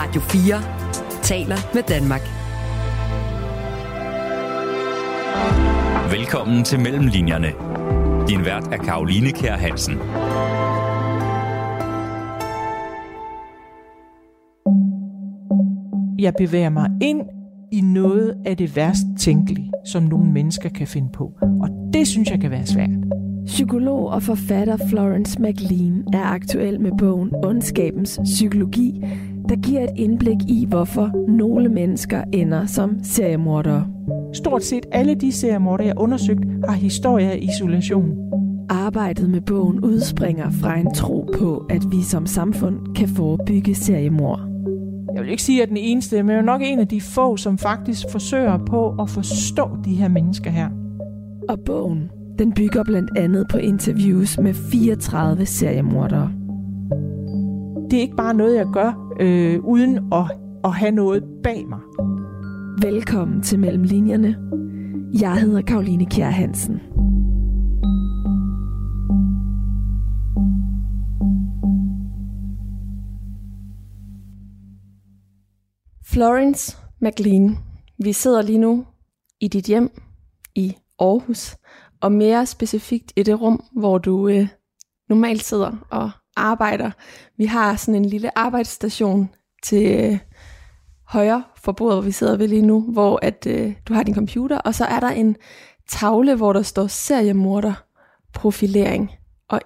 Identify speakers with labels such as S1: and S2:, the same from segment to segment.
S1: Radio 4 taler med Danmark.
S2: Velkommen til Mellemlinjerne. Din vært er Karoline Kær Hansen.
S3: Jeg bevæger mig ind i noget af det værst tænkelige, som nogle mennesker kan finde på. Og det synes jeg kan være svært.
S4: Psykolog og forfatter Florence McLean er aktuel med bogen Ondskabens Psykologi, der giver et indblik i, hvorfor nogle mennesker ender som seriemordere.
S3: Stort set alle de seriemordere, jeg har undersøgt, har historier af isolation.
S4: Arbejdet med bogen udspringer fra en tro på, at vi som samfund kan forebygge seriemord.
S3: Jeg vil ikke sige, at den eneste, men jeg er nok en af de få, som faktisk forsøger på at forstå de her mennesker her.
S4: Og bogen, den bygger blandt andet på interviews med 34 seriemordere.
S3: Det er ikke bare noget, jeg gør øh, uden at, at have noget bag mig.
S4: Velkommen til Mellem Linjerne. Jeg hedder Karoline Kjær Hansen. Florence McLean, vi sidder lige nu i dit hjem i Aarhus, og mere specifikt i det rum, hvor du øh, normalt sidder og arbejder. Vi har sådan en lille arbejdsstation til øh, højre for bordet, hvor vi sidder ved lige nu, hvor at øh, du har din computer, og så er der en tavle, hvor der står seriemorder profilering. Og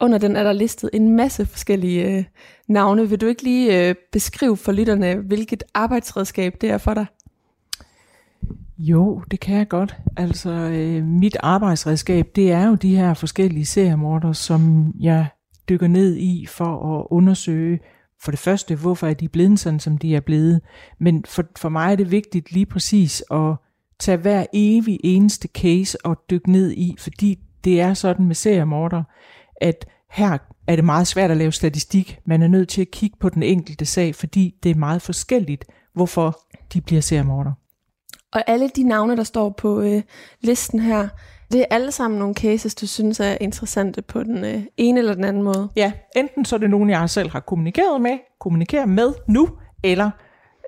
S4: under den er der listet en masse forskellige øh, navne. Vil du ikke lige øh, beskrive for lytterne, hvilket arbejdsredskab det er for dig?
S3: Jo, det kan jeg godt. Altså, øh, mit arbejdsredskab, det er jo de her forskellige seriemorder, som jeg dykker ned i for at undersøge, for det første, hvorfor er de blevet sådan, som de er blevet. Men for, for mig er det vigtigt lige præcis at tage hver evig eneste case og dykke ned i, fordi det er sådan med seriemorder, at her er det meget svært at lave statistik. Man er nødt til at kigge på den enkelte sag, fordi det er meget forskelligt, hvorfor de bliver seriemorder.
S4: Og alle de navne, der står på øh, listen her, det er alle sammen nogle cases, du synes er interessante på den øh, ene eller den anden måde.
S3: Ja, enten så er det nogen, jeg selv har kommunikeret med, kommunikerer med nu, eller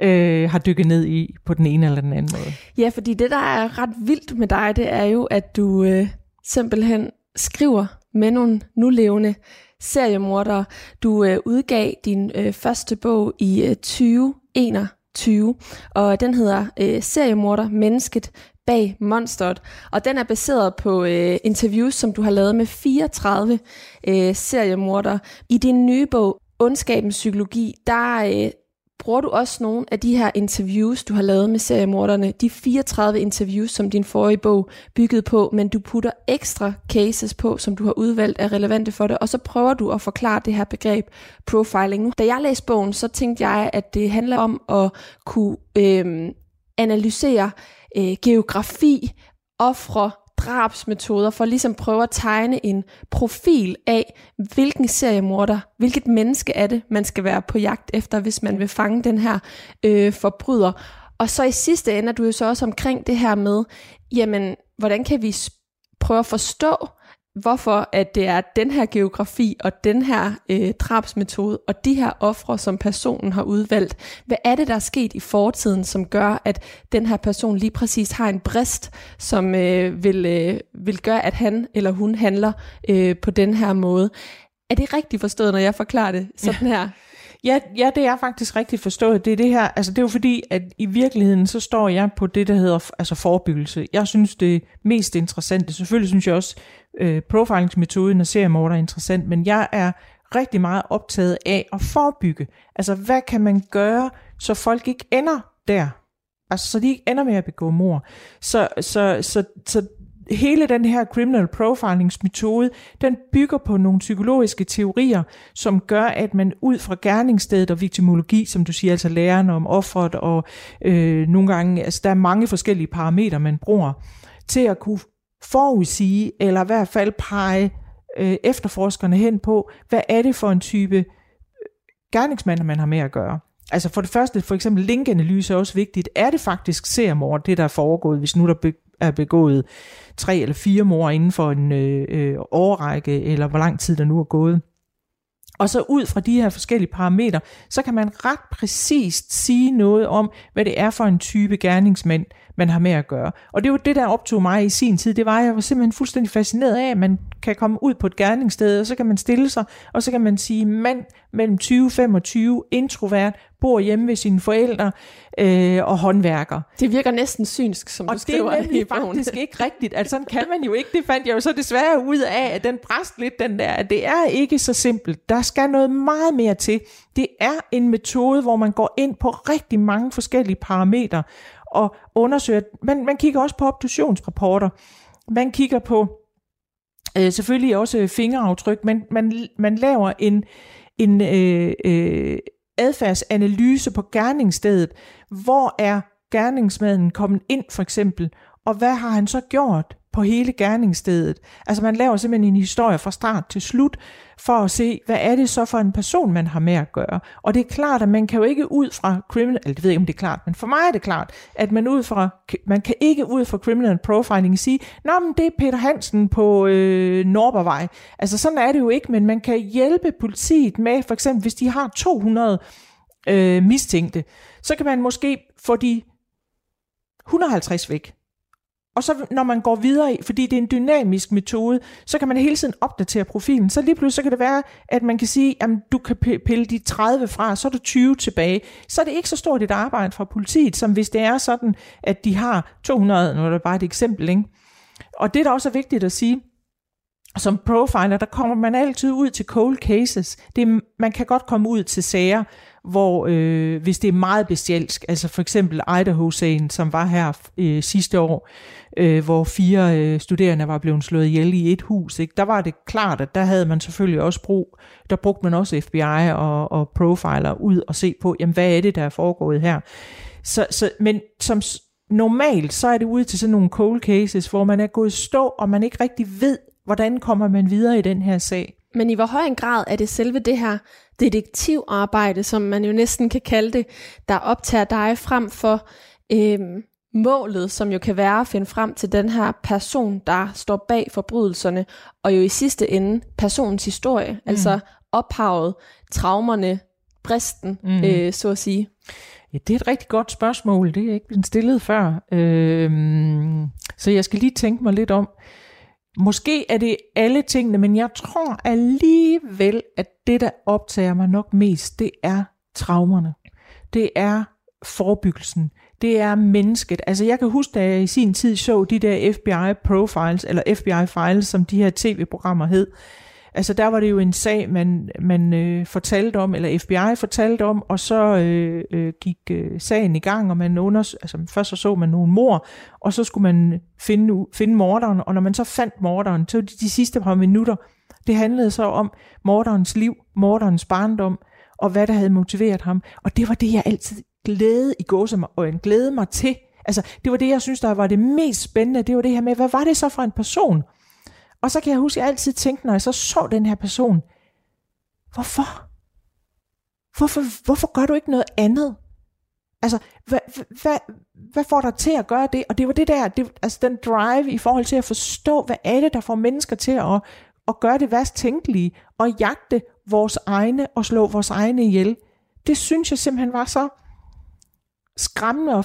S3: øh, har dykket ned i på den ene eller den anden måde.
S4: Ja, fordi det, der er ret vildt med dig, det er jo, at du øh, simpelthen skriver med nogle nulevende seriemordere. Du øh, udgav din øh, første bog i øh, 2021, og den hedder øh, Seriemorder, Mennesket bag monsteret, og den er baseret på øh, interviews, som du har lavet med 34 øh, seriemordere. I din nye bog, Ondskabens Psykologi, der øh, bruger du også nogle af de her interviews, du har lavet med seriemorderne, de 34 interviews, som din forrige bog byggede på, men du putter ekstra cases på, som du har udvalgt er relevante for det, og så prøver du at forklare det her begreb profiling. Da jeg læste bogen, så tænkte jeg, at det handler om at kunne øh, analysere øh, geografi, ofre, drabsmetoder, for ligesom prøve at tegne en profil af, hvilken seriemorder, hvilket menneske er det, man skal være på jagt efter, hvis man vil fange den her øh, forbryder. Og så i sidste ende er du jo så også omkring det her med, jamen, hvordan kan vi prøve at forstå, hvorfor at det er den her geografi og den her øh, drabsmetode og de her ofre, som personen har udvalgt. Hvad er det, der er sket i fortiden, som gør, at den her person lige præcis har en brist, som øh, vil, øh, vil gøre, at han eller hun handler øh, på den her måde? Er det rigtigt forstået, når jeg forklarer det sådan her?
S3: Ja, ja, det er faktisk rigtigt forstået. Det er det her, altså det er jo fordi, at i virkeligheden, så står jeg på det, der hedder altså forebyggelse. Jeg synes, det mest interessante, selvfølgelig synes jeg også, øh, profilingsmetoden og seriemorder interessant, men jeg er rigtig meget optaget af at forebygge. Altså, hvad kan man gøre, så folk ikke ender der? Altså, så de ikke ender med at begå mor. Så, så, så, så hele den her criminal profilingsmetode, den bygger på nogle psykologiske teorier, som gør, at man ud fra gerningsstedet og viktimologi, som du siger, altså læreren om offeret, og øh, nogle gange, altså der er mange forskellige parametre, man bruger, til at kunne forudsige, eller i hvert fald pege øh, efterforskerne hen på, hvad er det for en type øh, gerningsmand, man har med at gøre. Altså for det første, for eksempel linkanalyse er også vigtigt. Er det faktisk seriemord, det der er foregået, hvis nu der er begået tre eller fire mor inden for en øh, øh, årrække, eller hvor lang tid der nu er gået? Og så ud fra de her forskellige parametre, så kan man ret præcist sige noget om, hvad det er for en type gerningsmand, man har med at gøre. Og det var det, der optog mig i sin tid. Det var, at jeg var simpelthen fuldstændig fascineret af, at man kan komme ud på et gerningssted, og så kan man stille sig, og så kan man sige, mand mellem 20 25, introvert, bor hjemme ved sine forældre øh, og håndværker.
S4: Det virker næsten synsk, som
S3: og
S4: du skriver
S3: det er nemlig faktisk ikke rigtigt. Altså sådan kan man jo ikke. Det fandt jeg jo så desværre ud af, at den bræst lidt den der, at det er ikke så simpelt. Der skal noget meget mere til. Det er en metode, hvor man går ind på rigtig mange forskellige parametre, og undersøger, man, man kigger også på obduktionsrapporter, man kigger på øh, selvfølgelig også fingeraftryk, men man, man laver en, en øh, øh, adfærdsanalyse på gerningsstedet. Hvor er gerningsmanden kommet ind for eksempel, og hvad har han så gjort? På hele gerningsstedet? Altså man laver simpelthen en historie fra start til slut, for at se, hvad er det så for en person, man har med at gøre. Og det er klart, at man kan jo ikke ud fra criminal, eller det ved jeg ikke, om det er klart, men for mig er det klart, at man, ud fra, man kan ikke ud fra criminal profiling sige, Nå, men det er Peter Hansen på øh, Norbervej. Altså sådan er det jo ikke, men man kan hjælpe politiet med, for eksempel hvis de har 200 øh, mistænkte, så kan man måske få de 150 væk. Og så når man går videre, fordi det er en dynamisk metode, så kan man hele tiden opdatere profilen. Så lige pludselig så kan det være, at man kan sige, at du kan pille de 30 fra, så er der 20 tilbage. Så er det ikke så stort et arbejde fra politiet, som hvis det er sådan, at de har 200, nu er det bare et eksempel, ikke? Og det, der også er vigtigt at sige, som profiler, der kommer man altid ud til cold cases. Det, man kan godt komme ud til sager, hvor øh, hvis det er meget bestialsk, altså for eksempel Idaho-sagen, som var her øh, sidste år, øh, hvor fire øh, studerende var blevet slået ihjel i et hus, ikke? der var det klart, at der havde man selvfølgelig også brug, der brugte man også FBI og, og profiler ud og se på, jamen hvad er det, der er foregået her. Så, så, men som normalt, så er det ude til sådan nogle cold cases, hvor man er gået stå, og man ikke rigtig ved, hvordan kommer man videre i den her sag.
S4: Men i hvor høj en grad er det selve det her detektivarbejde, som man jo næsten kan kalde det, der optager dig frem for øhm, målet, som jo kan være at finde frem til den her person, der står bag forbrydelserne, og jo i sidste ende personens historie, mm. altså ophavet, traumerne, bristen, mm. øh, så at sige.
S3: Ja, det er et rigtig godt spørgsmål. Det er ikke blevet stillet før. Øhm, så jeg skal lige tænke mig lidt om. Måske er det alle tingene, men jeg tror alligevel, at det, der optager mig nok mest, det er traumerne. Det er forebyggelsen. Det er mennesket. Altså jeg kan huske, da jeg i sin tid så de der FBI profiles, eller FBI files, som de her tv-programmer hed. Altså der var det jo en sag, man, man øh, fortalte om, eller FBI fortalte om, og så øh, øh, gik øh, sagen i gang, og man under, altså først så så man nogle mor, og så skulle man finde, finde morderen, og når man så fandt morderen, så de, de sidste par minutter, det handlede så om morderens liv, morderens barndom, og hvad der havde motiveret ham. Og det var det, jeg altid glæde i og en glæde mig til. Altså, det var det, jeg synes, der var det mest spændende. Det var det her med, hvad var det så for en person? Og så kan jeg huske, at jeg altid tænkte, når jeg så så den her person, hvorfor? Hvorfor, hvorfor gør du ikke noget andet? Altså, hvad, hvad, hvad får dig til at gøre det? Og det var det der, det, altså den drive i forhold til at forstå, hvad er det, der får mennesker til at, at gøre det værst tænkelige, og jagte vores egne og slå vores egne ihjel. Det synes jeg simpelthen var så skræmmende og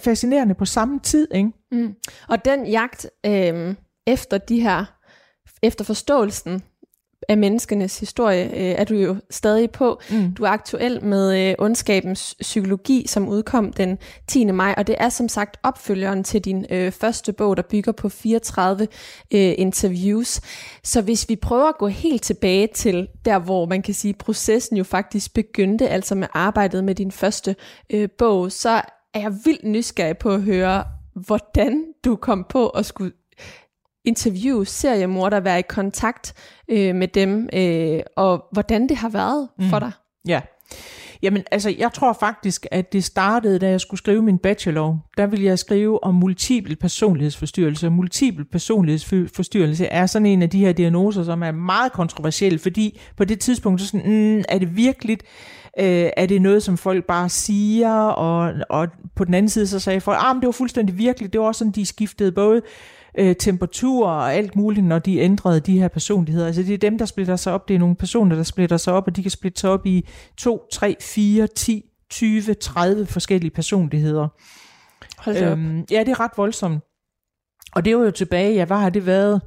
S3: fascinerende på samme tid. Ikke?
S4: Mm. Og den jagt øh, efter de her, efter forståelsen af menneskenes historie øh, er du jo stadig på. Mm. Du er aktuel med øh, Ondskabens Psykologi, som udkom den 10. maj, og det er som sagt opfølgeren til din øh, første bog, der bygger på 34 øh, interviews. Så hvis vi prøver at gå helt tilbage til der, hvor man kan sige, processen jo faktisk begyndte, altså med arbejdet med din første øh, bog, så er jeg vildt nysgerrig på at høre, hvordan du kom på at skulle interviewe seriemorder, være i kontakt øh, med dem, øh, og hvordan det har været mm. for dig.
S3: Ja, Jamen, altså, jeg tror faktisk, at det startede, da jeg skulle skrive min bachelor. Der ville jeg skrive om multiple personlighedsforstyrrelse. Multiple personlighedsforstyrrelse er sådan en af de her diagnoser, som er meget kontroversielle, fordi på det tidspunkt, så sådan, mm, er det virkelig, øh, er det noget, som folk bare siger, og, og på den anden side, så sagde folk, ah, men det var fuldstændig virkeligt, det var også sådan, de skiftede både øh, temperatur og alt muligt, når de ændrede de her personligheder. Altså det er dem, der splitter sig op. Det er nogle personer, der splitter sig op, og de kan splitte sig op i 2, 3, 4, 10, 20, 30 forskellige personligheder.
S4: Hold.
S3: Øhm, ja, det er ret voldsomt. Og det var jo tilbage, ja, hvad har det været?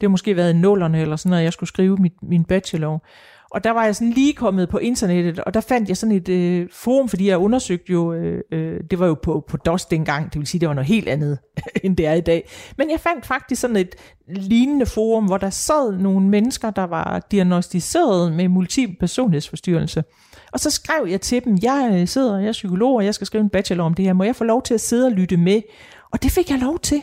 S3: Det har måske været i nullerne eller sådan noget, jeg skulle skrive mit, min bachelor. Og der var jeg sådan lige kommet på internettet, og der fandt jeg sådan et øh, forum, fordi jeg undersøgte jo, øh, øh, det var jo på, på DOS dengang, det vil sige, det var noget helt andet, end det er i dag. Men jeg fandt faktisk sådan et lignende forum, hvor der sad nogle mennesker, der var diagnostiseret med multiple personlighedsforstyrrelse. Og så skrev jeg til dem, jeg øh, sidder, jeg er psykolog, og jeg skal skrive en bachelor om det her, må jeg få lov til at sidde og lytte med? Og det fik jeg lov til.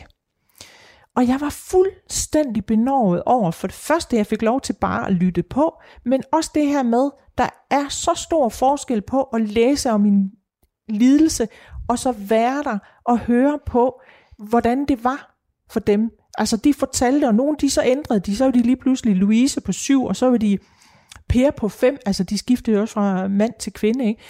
S3: Og jeg var fuldstændig benovet over, for det første, jeg fik lov til bare at lytte på, men også det her med, der er så stor forskel på at læse om min lidelse, og så være der og høre på, hvordan det var for dem. Altså de fortalte, og nogle de så ændrede de, så var de lige pludselig Louise på syv, og så var de Per på fem, altså de skiftede jo også fra mand til kvinde, ikke?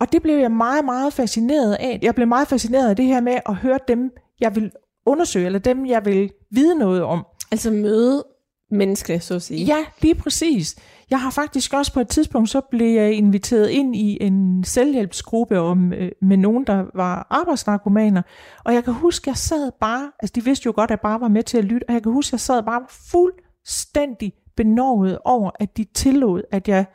S3: Og det blev jeg meget, meget fascineret af. Jeg blev meget fascineret af det her med at høre dem, jeg vil undersøge, eller dem, jeg vil vide noget om.
S4: Altså møde mennesker, så at sige.
S3: Ja, lige præcis. Jeg har faktisk også på et tidspunkt, så blev jeg inviteret ind i en selvhjælpsgruppe om, øh, med nogen, der var arbejdsnarkomaner. Og jeg kan huske, jeg sad bare, altså de vidste jo godt, at jeg bare var med til at lytte, og jeg kan huske, jeg sad bare fuldstændig benovet over, at de tillod, at jeg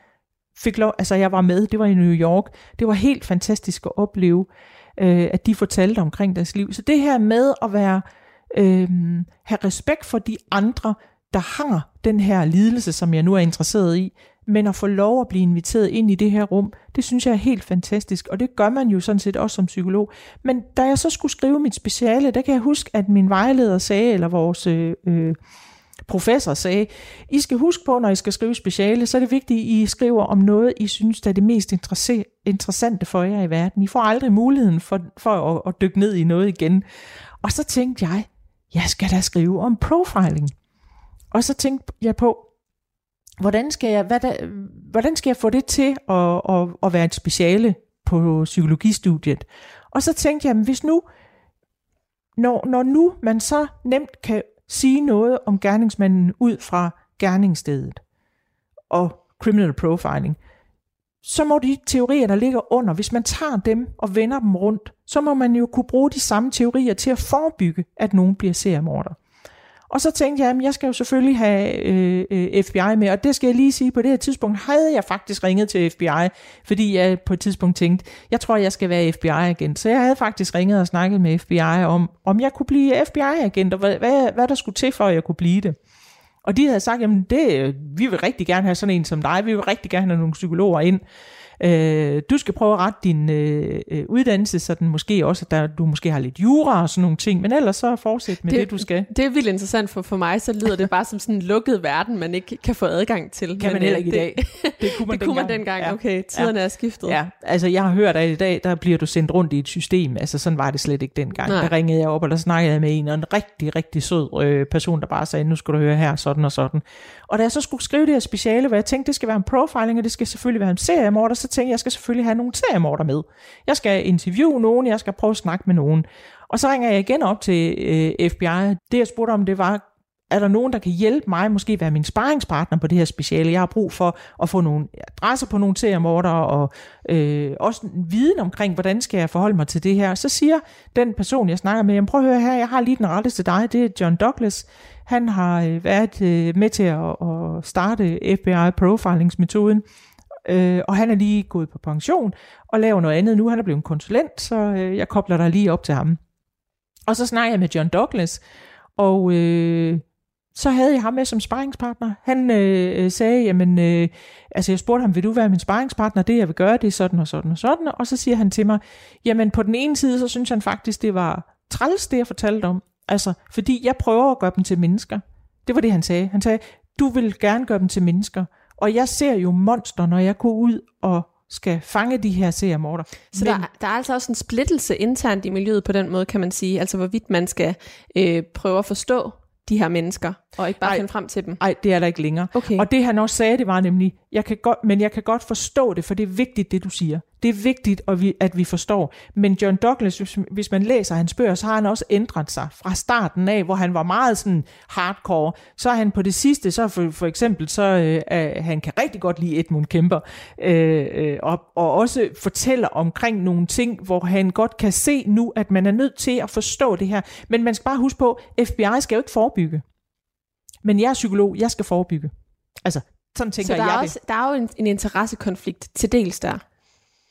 S3: fik lov, altså jeg var med, det var i New York. Det var helt fantastisk at opleve, øh, at de fortalte omkring deres liv. Så det her med at være, øh, have respekt for de andre, der har den her lidelse, som jeg nu er interesseret i, men at få lov at blive inviteret ind i det her rum, det synes jeg er helt fantastisk, og det gør man jo sådan set også som psykolog. Men da jeg så skulle skrive mit speciale, der kan jeg huske, at min vejleder sagde, eller vores øh, øh, professor sagde, I skal huske på, når I skal skrive speciale, så er det vigtigt, at I skriver om noget, I synes, der er det mest interessante for jer i verden. I får aldrig muligheden for, for at, at dykke ned i noget igen. Og så tænkte jeg, jeg skal da skrive om profiling. Og så tænkte jeg på, hvordan skal jeg, hvad der, hvordan skal jeg få det til at, at, at være et speciale på psykologistudiet? Og så tænkte jeg, hvis nu, når, når nu man så nemt kan sige noget om gerningsmanden ud fra gerningsstedet og criminal profiling, så må de teorier, der ligger under, hvis man tager dem og vender dem rundt, så må man jo kunne bruge de samme teorier til at forebygge, at nogen bliver seriemorder. Og så tænkte jeg, at jeg skal jo selvfølgelig have øh, øh FBI med, og det skal jeg lige sige, på det her tidspunkt havde jeg faktisk ringet til FBI, fordi jeg på et tidspunkt tænkte, jeg tror, jeg skal være FBI-agent. Så jeg havde faktisk ringet og snakket med FBI om, om jeg kunne blive FBI-agent, og hvad, hvad, hvad der skulle til for, at jeg kunne blive det. Og de havde sagt, jamen det, vi vil rigtig gerne have sådan en som dig, vi vil rigtig gerne have nogle psykologer ind. Øh, du skal prøve at rette din øh, øh, uddannelse, så den måske også, der du måske har lidt jura og sådan nogle ting, men ellers så fortsæt med det, det du skal.
S4: Det er vildt interessant, for for mig så lyder det bare som sådan en lukket verden, man ikke kan få adgang til.
S3: Kan men, man heller ikke det, i dag.
S4: Det kunne man, det dengang. Kunne man dengang. Ja. Okay, tiderne
S3: ja.
S4: er skiftet.
S3: Ja, altså jeg har hørt, at i dag, der bliver du sendt rundt i et system. Altså sådan var det slet ikke dengang. Nej. Der ringede jeg op, og der snakkede jeg med en, og en rigtig, rigtig sød øh, person, der bare sagde, nu skal du høre her, sådan og sådan. Og da jeg så skulle skrive det her speciale, hvor jeg tænkte, det skal være en profiling, og det skal selvfølgelig være en seriemorder, så tænkte jeg, jeg skal selvfølgelig have nogle seriemorder med. Jeg skal interviewe nogen, jeg skal prøve at snakke med nogen. Og så ringer jeg igen op til øh, FBI. Det jeg spurgte om, det var, er der nogen, der kan hjælpe mig, måske være min sparringspartner på det her speciale. Jeg har brug for at få nogle adresser på nogle seriemorder, og øh, også viden omkring, hvordan skal jeg forholde mig til det her. Så siger den person, jeg snakker med, prøv at høre her, jeg har lige den rette til dig, det er John Douglas. Han har øh, været øh, med til at, at starte FBI profilingsmetoden, øh, og han er lige gået på pension og laver noget andet nu. Han er blevet en konsulent, så øh, jeg kobler dig lige op til ham. Og så snakker jeg med John Douglas, og øh, så havde jeg ham med som sparringspartner. Han øh, sagde, jamen, øh, altså jeg spurgte ham, vil du være min sparringspartner? Det jeg vil gøre, det er sådan og sådan og sådan. Og så siger han til mig, jamen på den ene side, så synes han faktisk, det var træls, det jeg fortalte om. Altså, fordi jeg prøver at gøre dem til mennesker. Det var det, han sagde. Han sagde, du vil gerne gøre dem til mennesker. Og jeg ser jo monster, når jeg går ud og skal fange de her seriemorder.
S4: Så Men, der, der er altså også en splittelse internt i miljøet på den måde, kan man sige. Altså hvorvidt man skal øh, prøve at forstå de her mennesker, og ikke bare ej, finde frem til dem.
S3: Nej, det er der ikke længere.
S4: Okay.
S3: Og det han også sagde, det var nemlig, jeg kan godt, men jeg kan godt forstå det, for det er vigtigt, det du siger. Det er vigtigt, at vi, at vi forstår. Men John Douglas, hvis, hvis man læser hans bøger, så har han også ændret sig fra starten af, hvor han var meget sådan hardcore. Så er han på det sidste, så for, for eksempel, så øh, han kan rigtig godt lide Edmund Kemper, øh, øh, og, og også fortæller omkring nogle ting, hvor han godt kan se nu, at man er nødt til at forstå det her. Men man skal bare huske på, FBI skal jo ikke forebygge. Men jeg er psykolog, jeg skal forebygge. Altså, sådan tænker
S4: Så der
S3: jeg
S4: er,
S3: det.
S4: også, der er jo en, en interessekonflikt til dels der.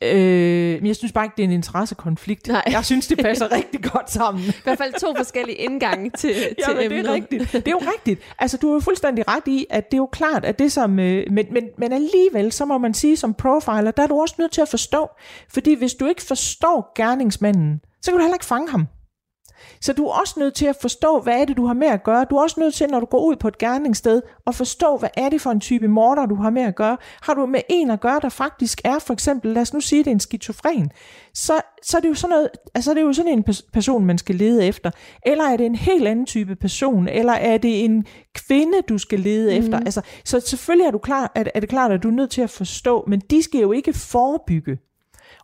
S3: Øh, men jeg synes bare ikke, det er en interessekonflikt.
S4: Nej.
S3: Jeg synes, det passer rigtig godt sammen.
S4: I hvert fald to forskellige indgange til, til
S3: Ja, men det
S4: emnet.
S3: er rigtigt. Det er jo rigtigt. Altså, du er jo fuldstændig ret i, at det er jo klart, at det som... Øh, men, men, men alligevel, så må man sige som profiler, der er du også nødt til at forstå. Fordi hvis du ikke forstår gerningsmanden, så kan du heller ikke fange ham. Så du er også nødt til at forstå, hvad er det, du har med at gøre. Du er også nødt til, når du går ud på et gerningssted, at forstå, hvad er det for en type morder, du har med at gøre. Har du med en at gøre, der faktisk er, for eksempel, lad os nu sige, det er en skizofren, så, så er det jo sådan noget, altså det er jo sådan en pers- person, man skal lede efter. Eller er det en helt anden type person, eller er det en kvinde, du skal lede mm. efter. Altså, så selvfølgelig er, du klar, er, er det klart, at du er nødt til at forstå, men de skal jo ikke forebygge.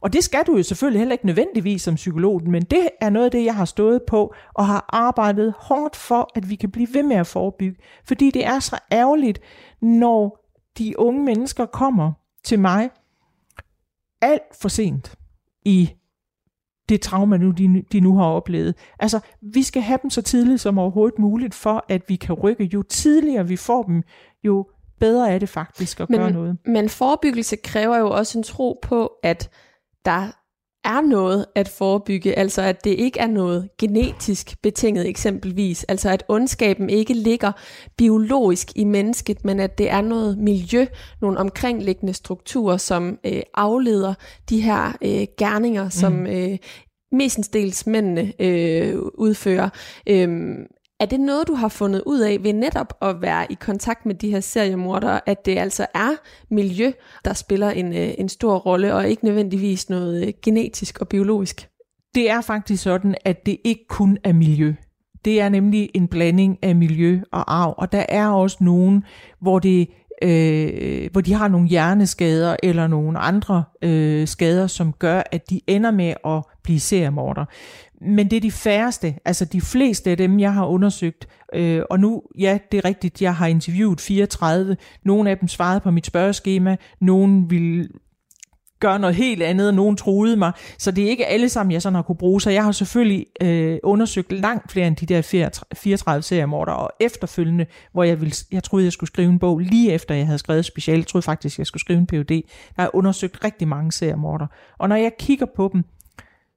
S3: Og det skal du jo selvfølgelig heller ikke nødvendigvis som psykolog, men det er noget af det, jeg har stået på og har arbejdet hårdt for, at vi kan blive ved med at forebygge. Fordi det er så ærgerligt, når de unge mennesker kommer til mig alt for sent i det trauma, nu, de, de nu har oplevet. Altså, vi skal have dem så tidligt som overhovedet muligt, for at vi kan rykke. Jo tidligere vi får dem, jo bedre er det faktisk at
S4: Men-
S3: gøre noget.
S4: Men forebyggelse kræver jo også en tro på, at der er noget at forebygge, altså at det ikke er noget genetisk betinget eksempelvis, altså at ondskaben ikke ligger biologisk i mennesket, men at det er noget miljø, nogle omkringliggende strukturer, som øh, afleder de her øh, gerninger, som øh, mestendels mændene øh, udfører. Øhm, er det noget, du har fundet ud af ved netop at være i kontakt med de her seriemordere, at det altså er miljø, der spiller en, øh, en stor rolle, og ikke nødvendigvis noget øh, genetisk og biologisk?
S3: Det er faktisk sådan, at det ikke kun er miljø. Det er nemlig en blanding af miljø og arv, og der er også nogen, hvor det øh, hvor de har nogle hjerneskader eller nogle andre øh, skader, som gør, at de ender med at blive seriemorder. Men det er de færreste, altså de fleste af dem, jeg har undersøgt, øh, og nu, ja, det er rigtigt, jeg har interviewet 34, nogle af dem svarede på mit spørgeskema, nogle ville gøre noget helt andet, og nogen troede mig. Så det er ikke alle sammen, jeg sådan har kunne bruge. Så jeg har selvfølgelig øh, undersøgt langt flere end de der 34 seriemorder, og efterfølgende, hvor jeg, ville, jeg troede, jeg skulle skrive en bog, lige efter jeg havde skrevet specielt, jeg troede faktisk, jeg skulle skrive en PhD, der har undersøgt rigtig mange seriemorder. Og når jeg kigger på dem,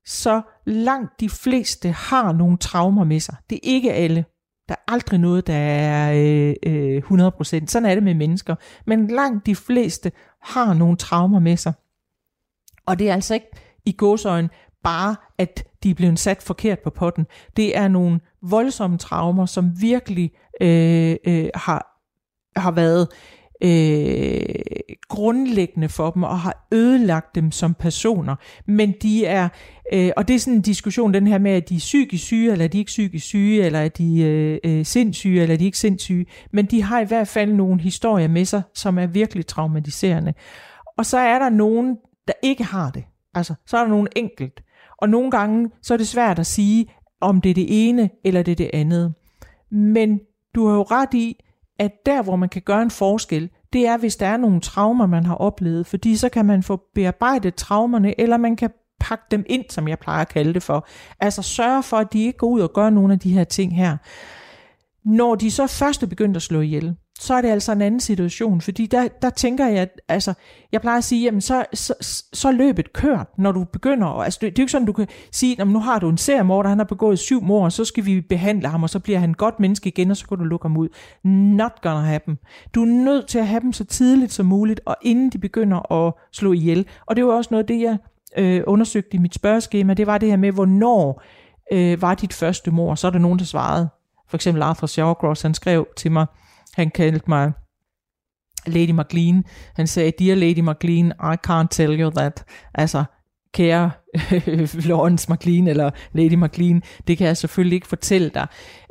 S3: så langt de fleste har nogle traumer med sig. Det er ikke alle. Der er aldrig noget, der er øh, øh, 100%. Sådan er det med mennesker. Men langt de fleste har nogle traumer med sig. Og det er altså ikke i gåsøjen bare, at de er blevet sat forkert på potten. Det er nogle voldsomme traumer, som virkelig øh, øh, har, har været øh, grundlæggende for dem og har ødelagt dem som personer. Men de er, øh, og det er sådan en diskussion, den her med, at de er psykisk syge, eller er de ikke psykisk syge, eller er de øh, øh, sindssyge, eller er de ikke sindssyge. Men de har i hvert fald nogle historier med sig, som er virkelig traumatiserende. Og så er der nogen, der ikke har det. Altså, så er der nogen enkelt. Og nogle gange, så er det svært at sige, om det er det ene eller det er det andet. Men du har jo ret i, at der, hvor man kan gøre en forskel, det er, hvis der er nogle traumer, man har oplevet, fordi så kan man få bearbejdet traumerne, eller man kan pakke dem ind, som jeg plejer at kalde det for. Altså sørge for, at de ikke går ud og gør nogle af de her ting her. Når de så først er begyndt at slå ihjel, så er det altså en anden situation, fordi der, der tænker jeg, at, altså, jeg plejer at sige, jamen så, så, så løbet kørt, når du begynder, altså det, det er jo ikke sådan, du kan sige, jamen nu har du en seriemorder, han har begået syv mord, så skal vi behandle ham, og så bliver han et godt menneske igen, og så kan du lukke ham ud. Not gonna happen. Du er nødt til at have dem så tidligt som muligt, og inden de begynder at slå ihjel. Og det var også noget af det, jeg øh, undersøgte i mit spørgeskema, det var det her med, hvornår øh, var dit første mord, så er der nogen, der svarede. For eksempel Arthur Shawcross, han skrev til mig, han kaldte mig Lady McLean. Han sagde, Dear Lady McLean, I can't tell you that. Altså, kære Florence McLean eller Lady McLean, det kan jeg selvfølgelig ikke fortælle dig.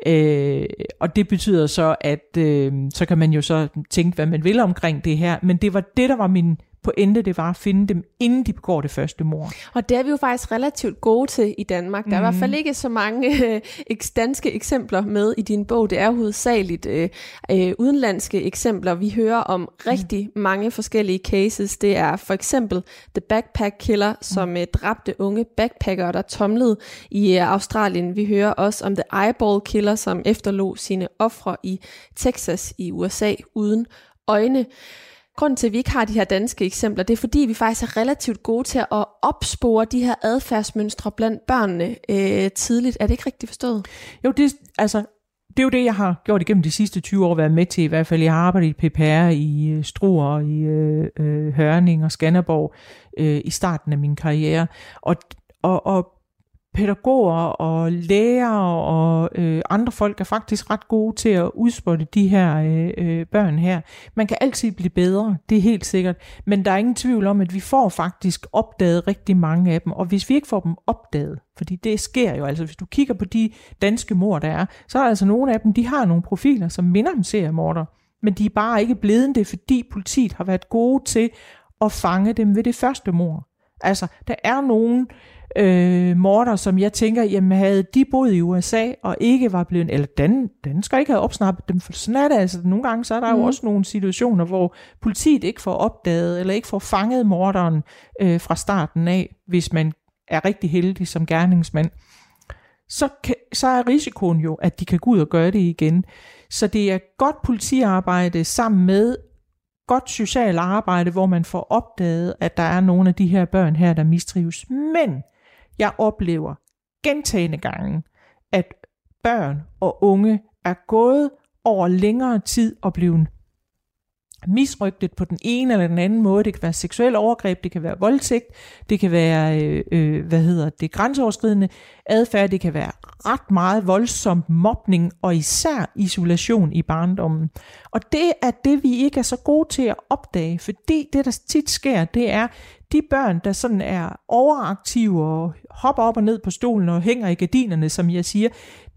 S3: Øh, og det betyder så, at øh, så kan man jo så tænke, hvad man vil omkring det her, men det var det, der var min pointe det var at finde dem, inden de begår det første mor.
S4: Og det er vi jo faktisk relativt gode til i Danmark. Der er mm. i hvert fald ikke så mange øh, danske eksempler med i din bog. Det er hovedsageligt øh, øh, udenlandske eksempler. Vi hører om rigtig mm. mange forskellige cases. Det er for eksempel The Backpack Killer, som mm. dræbte unge backpackere, der tomlede i øh, Australien. Vi hører også om The Eyeball Killer, som efterlod sine ofre i Texas i USA uden øjne. Grunden til, at vi ikke har de her danske eksempler, det er fordi, vi faktisk er relativt gode til at opspore de her adfærdsmønstre blandt børnene øh, tidligt. Er det ikke rigtigt forstået?
S3: Jo, det, altså, det er jo det, jeg har gjort igennem de sidste 20 år, været med til i hvert fald. Jeg har arbejdet i PPR, i øh, Struer, i øh, øh, Hørning og Skanderborg øh, i starten af min karriere. Og, og, og pædagoger og læger og øh, andre folk er faktisk ret gode til at udspotte de her øh, øh, børn her. Man kan altid blive bedre, det er helt sikkert, men der er ingen tvivl om, at vi får faktisk opdaget rigtig mange af dem, og hvis vi ikke får dem opdaget, fordi det sker jo, altså hvis du kigger på de danske mor, der er, så er der altså nogle af dem, de har nogle profiler, som minder om seriemorder, men de er bare ikke blevet det, fordi politiet har været gode til at fange dem ved det første mor. Altså, der er nogen, øh, morder, som jeg tænker, jamen havde de boet i USA og ikke var blevet, eller dan, danskere ikke havde opsnappet dem, for sådan er det altså. Nogle gange så er der mm. jo mhm. også nogle situationer, hvor politiet ikke får opdaget, eller ikke får fanget morderen øh, fra starten af, hvis man er rigtig heldig som gerningsmand. Så, kan, så er risikoen jo, at de kan gå ud og gøre det igen. Så det er godt politiarbejde sammen med godt socialt arbejde, hvor man får opdaget, at der er nogle af de her børn her, der mistrives. Men jeg oplever gentagende gange, at børn og unge er gået over længere tid og blevet misrygtet på den ene eller den anden måde. Det kan være seksuel overgreb, det kan være voldtægt, det kan være, øh, øh, hvad hedder det, grænseoverskridende adfærd, det kan være ret meget voldsom mobning og især isolation i barndommen. Og det er det, vi ikke er så gode til at opdage, fordi det, der tit sker, det er, de børn, der sådan er overaktive og hopper op og ned på stolen og hænger i gardinerne, som jeg siger,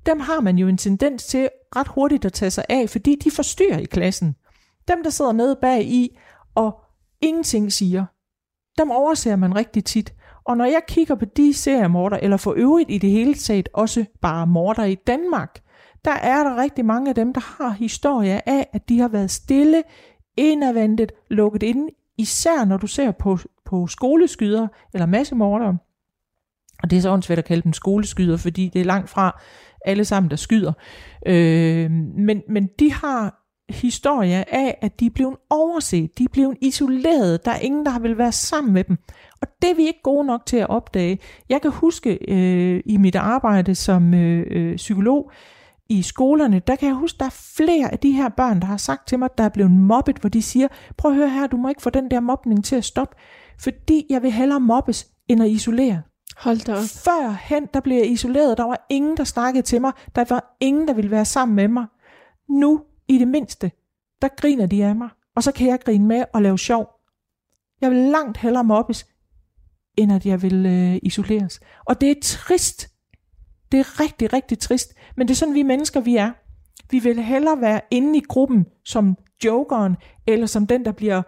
S3: dem har man jo en tendens til ret hurtigt at tage sig af, fordi de forstyrrer i klassen. Dem, der sidder nede bag i og ingenting siger, dem overser man rigtig tit. Og når jeg kigger på de seriemorder, eller for øvrigt i det hele taget også bare morder i Danmark, der er der rigtig mange af dem, der har historier af, at de har været stille, indadvendt, lukket inde, især når du ser på, på skoleskyder eller massemorder. Og det er så åndssvært at kalde dem skoleskyder, fordi det er langt fra alle sammen, der skyder. Øh, men, men de har historier af, at de er blevet overset, de er blevet isoleret, der er ingen, der vil være sammen med dem. Og det er vi ikke gode nok til at opdage. Jeg kan huske øh, i mit arbejde som øh, øh, psykolog i skolerne, der kan jeg huske, der er flere af de her børn, der har sagt til mig, der er blevet mobbet, hvor de siger, prøv at høre her, du må ikke få den der mobning til at stoppe, fordi jeg vil hellere mobbes, end at isolere.
S4: Hold da op.
S3: Førhen, der blev jeg isoleret, der var ingen, der snakkede til mig, der var ingen, der ville være sammen med mig. Nu i det mindste, der griner de af mig, og så kan jeg grine med og lave sjov. Jeg vil langt hellere mobbes, end at jeg vil øh, isoleres. Og det er trist. Det er rigtig, rigtig trist. Men det er sådan, vi mennesker, vi er. Vi vil hellere være inde i gruppen som jokeren, eller som den, der bliver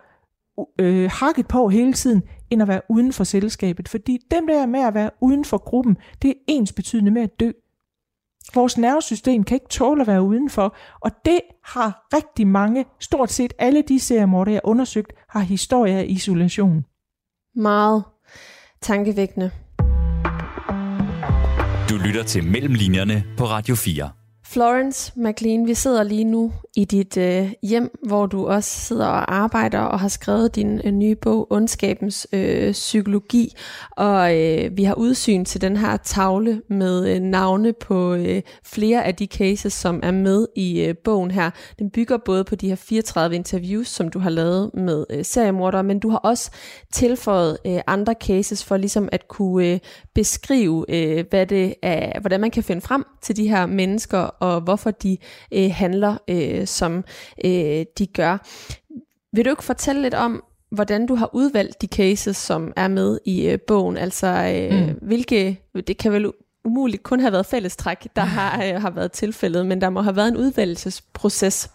S3: øh, hakket på hele tiden, end at være uden for selskabet. Fordi dem der med at være uden for gruppen, det er ens betydende med at dø. Vores nervesystem kan ikke tåle at være udenfor, og det har rigtig mange, stort set alle de seriemorder, jeg har undersøgt, har historier af isolation.
S4: Meget tankevækkende.
S2: Du lytter til Mellemlinjerne på Radio 4.
S4: Florence McLean, vi sidder lige nu i dit øh, hjem, hvor du også sidder og arbejder og har skrevet din øh, nye bog, Ondskabens øh, Psykologi. Og øh, vi har udsyn til den her tavle med øh, navne på øh, flere af de cases, som er med i øh, bogen her. Den bygger både på de her 34 interviews, som du har lavet med øh, seriemordere, men du har også tilføjet øh, andre cases for ligesom at kunne øh, beskrive, øh, hvad det er, hvordan man kan finde frem til de her mennesker, og hvorfor de øh, handler øh, som øh, de gør. Vil du ikke fortælle lidt om, hvordan du har udvalgt de cases, som er med i øh, bogen? Altså, øh, mm. hvilke, det kan vel umuligt kun have været fællestræk, der har, øh, har været tilfældet, men der må have været en udvalgelsesproces.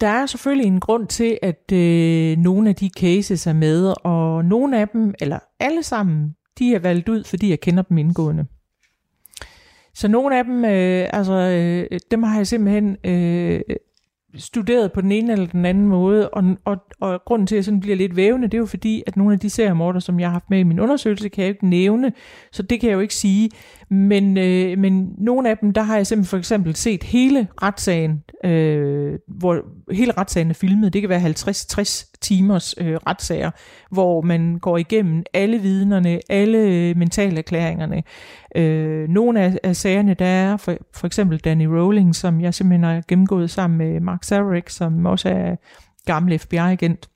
S3: Der er selvfølgelig en grund til, at øh, nogle af de cases er med, og nogle af dem, eller alle sammen, de er valgt ud, fordi jeg kender dem indgående. Så nogle af dem, øh, altså, øh, dem har jeg simpelthen øh, studeret på den ene eller den anden måde, og, og, og grunden til, at jeg sådan bliver lidt vævende, det er jo fordi, at nogle af de seriemorder, som jeg har haft med i min undersøgelse, kan jeg jo ikke nævne, så det kan jeg jo ikke sige. Men, øh, men nogle af dem, der har jeg simpelthen for eksempel set hele retssagen, øh, hvor hele retssagen er filmet. Det kan være 50-60 timers øh, retssager, hvor man går igennem alle vidnerne, alle øh, erklæringerne. Øh, nogle af, af sagerne, der er for, for eksempel Danny Rowling, som jeg simpelthen har gennemgået sammen med Mark Zarek, som også er gammel FBI-agent,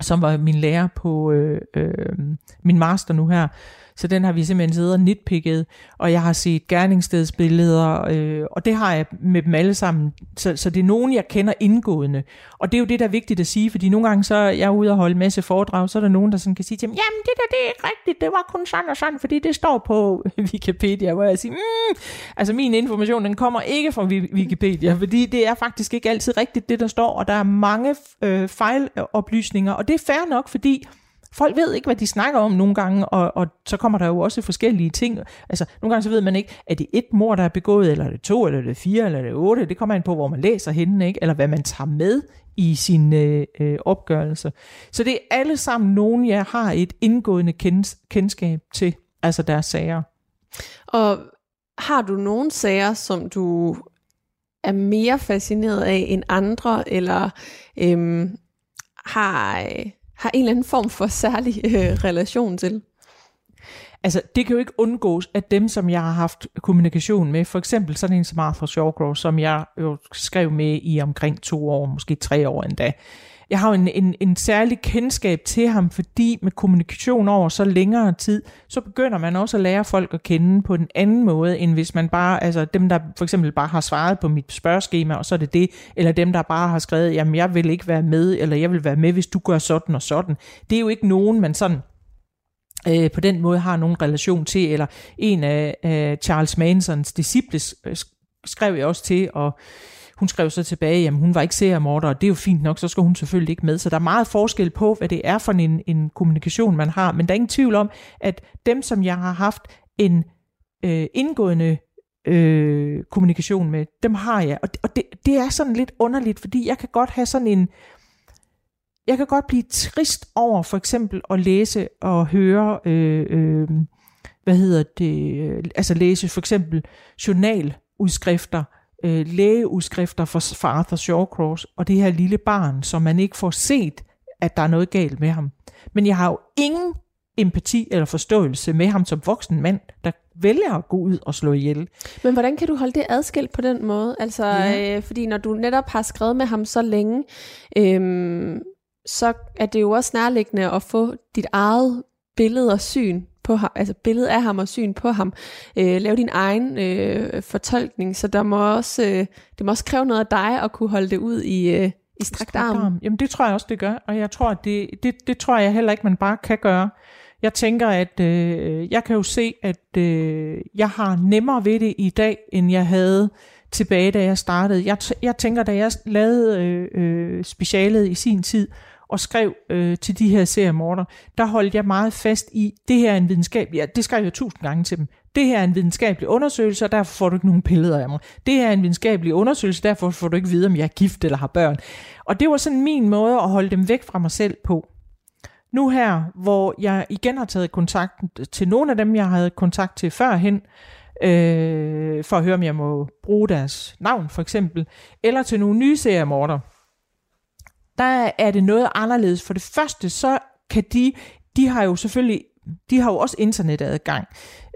S3: som var min lærer på øh, øh, min master nu her. Så den har vi simpelthen siddet og nitpikket, og jeg har set gerningsstedsbilleder, øh, og det har jeg med dem alle sammen. Så, så det er nogen, jeg kender indgående. Og det er jo det, der er vigtigt at sige, fordi nogle gange så er jeg ude og holde en masse foredrag, så er der nogen, der sådan kan sige til mig, jamen det der, det er ikke rigtigt, det var kun sådan og sådan, fordi det står på Wikipedia, hvor jeg siger, mm, altså min information, den kommer ikke fra Wikipedia, fordi det er faktisk ikke altid rigtigt, det der står, og der er mange øh, fejloplysninger, og det er fair nok, fordi folk ved ikke, hvad de snakker om nogle gange, og, og så kommer der jo også forskellige ting. Altså, nogle gange så ved man ikke, er det et mor, der er begået, eller er det to, eller er det fire, eller er det otte. Det kommer an på, hvor man læser henne, ikke? eller hvad man tager med i sin øh, øh, opgørelse. Så det er alle sammen nogen, jeg har et indgående kends, kendskab til, altså deres sager.
S4: Og har du nogle sager, som du er mere fascineret af end andre, eller øhm, har, øh, har en eller anden form for særlig øh, relation til?
S3: Altså, det kan jo ikke undgås, at dem, som jeg har haft kommunikation med, for eksempel sådan en som Arthur Shawcrow, som jeg jo skrev med i omkring to år, måske tre år endda, jeg har jo en, en, en særlig kendskab til ham, fordi med kommunikation over så længere tid, så begynder man også at lære folk at kende på en anden måde, end hvis man bare, altså dem, der for eksempel bare har svaret på mit spørgeskema, og så er det det, eller dem, der bare har skrevet, jamen jeg vil ikke være med, eller jeg vil være med, hvis du gør sådan og sådan. Det er jo ikke nogen, man sådan øh, på den måde har nogen relation til, eller en af, øh, Charles Mansons disciples øh, skrev jeg også til, og hun skrev så tilbage, jamen hun var ikke seriemorder, og det er jo fint nok, så skal hun selvfølgelig ikke med. Så der er meget forskel på, hvad det er for en, en kommunikation, man har. Men der er ingen tvivl om, at dem, som jeg har haft en øh, indgående øh, kommunikation med, dem har jeg. Og, det, og det, det er sådan lidt underligt, fordi jeg kan godt have sådan en... Jeg kan godt blive trist over for eksempel at læse og høre... Øh, øh, hvad hedder det, øh, altså læse for eksempel journaludskrifter øh, lægeudskrifter for, for Arthur Shawcross og det her lille barn, som man ikke får set, at der er noget galt med ham. Men jeg har jo ingen empati eller forståelse med ham som voksen mand, der vælger at gå ud og slå ihjel.
S4: Men hvordan kan du holde det adskilt på den måde? Altså, ja. øh, fordi når du netop har skrevet med ham så længe, øh, så er det jo også nærliggende at få dit eget billede og syn på ham, altså billedet af ham og syn på ham. Øh, lave din egen øh, fortolkning, så der må også, øh, det må også kræve noget af dig at kunne holde det ud i, øh, i strakt arm. arm.
S3: Jamen det tror jeg også, det gør, og jeg tror, det, det, det tror jeg heller ikke, man bare kan gøre. Jeg tænker, at øh, jeg kan jo se, at øh, jeg har nemmere ved det i dag, end jeg havde tilbage, da jeg startede. Jeg, jeg tænker, da jeg lavede øh, øh, specialet i sin tid, og skrev øh, til de her seriemorder, der holdt jeg meget fast i, det her er en videnskabelig, ja, det skrev jeg tusind gange til dem, det her er en videnskabelig undersøgelse, og derfor får du ikke nogen billeder af mig. Det her er en videnskabelig undersøgelse, derfor får du ikke vide, om jeg er gift eller har børn. Og det var sådan min måde at holde dem væk fra mig selv på. Nu her, hvor jeg igen har taget kontakt til nogle af dem, jeg havde kontakt til førhen, øh, for at høre, om jeg må bruge deres navn for eksempel, eller til nogle nye seriemorder, der er det noget anderledes. For det første, så kan de, de har jo selvfølgelig, de har jo også internetadgang.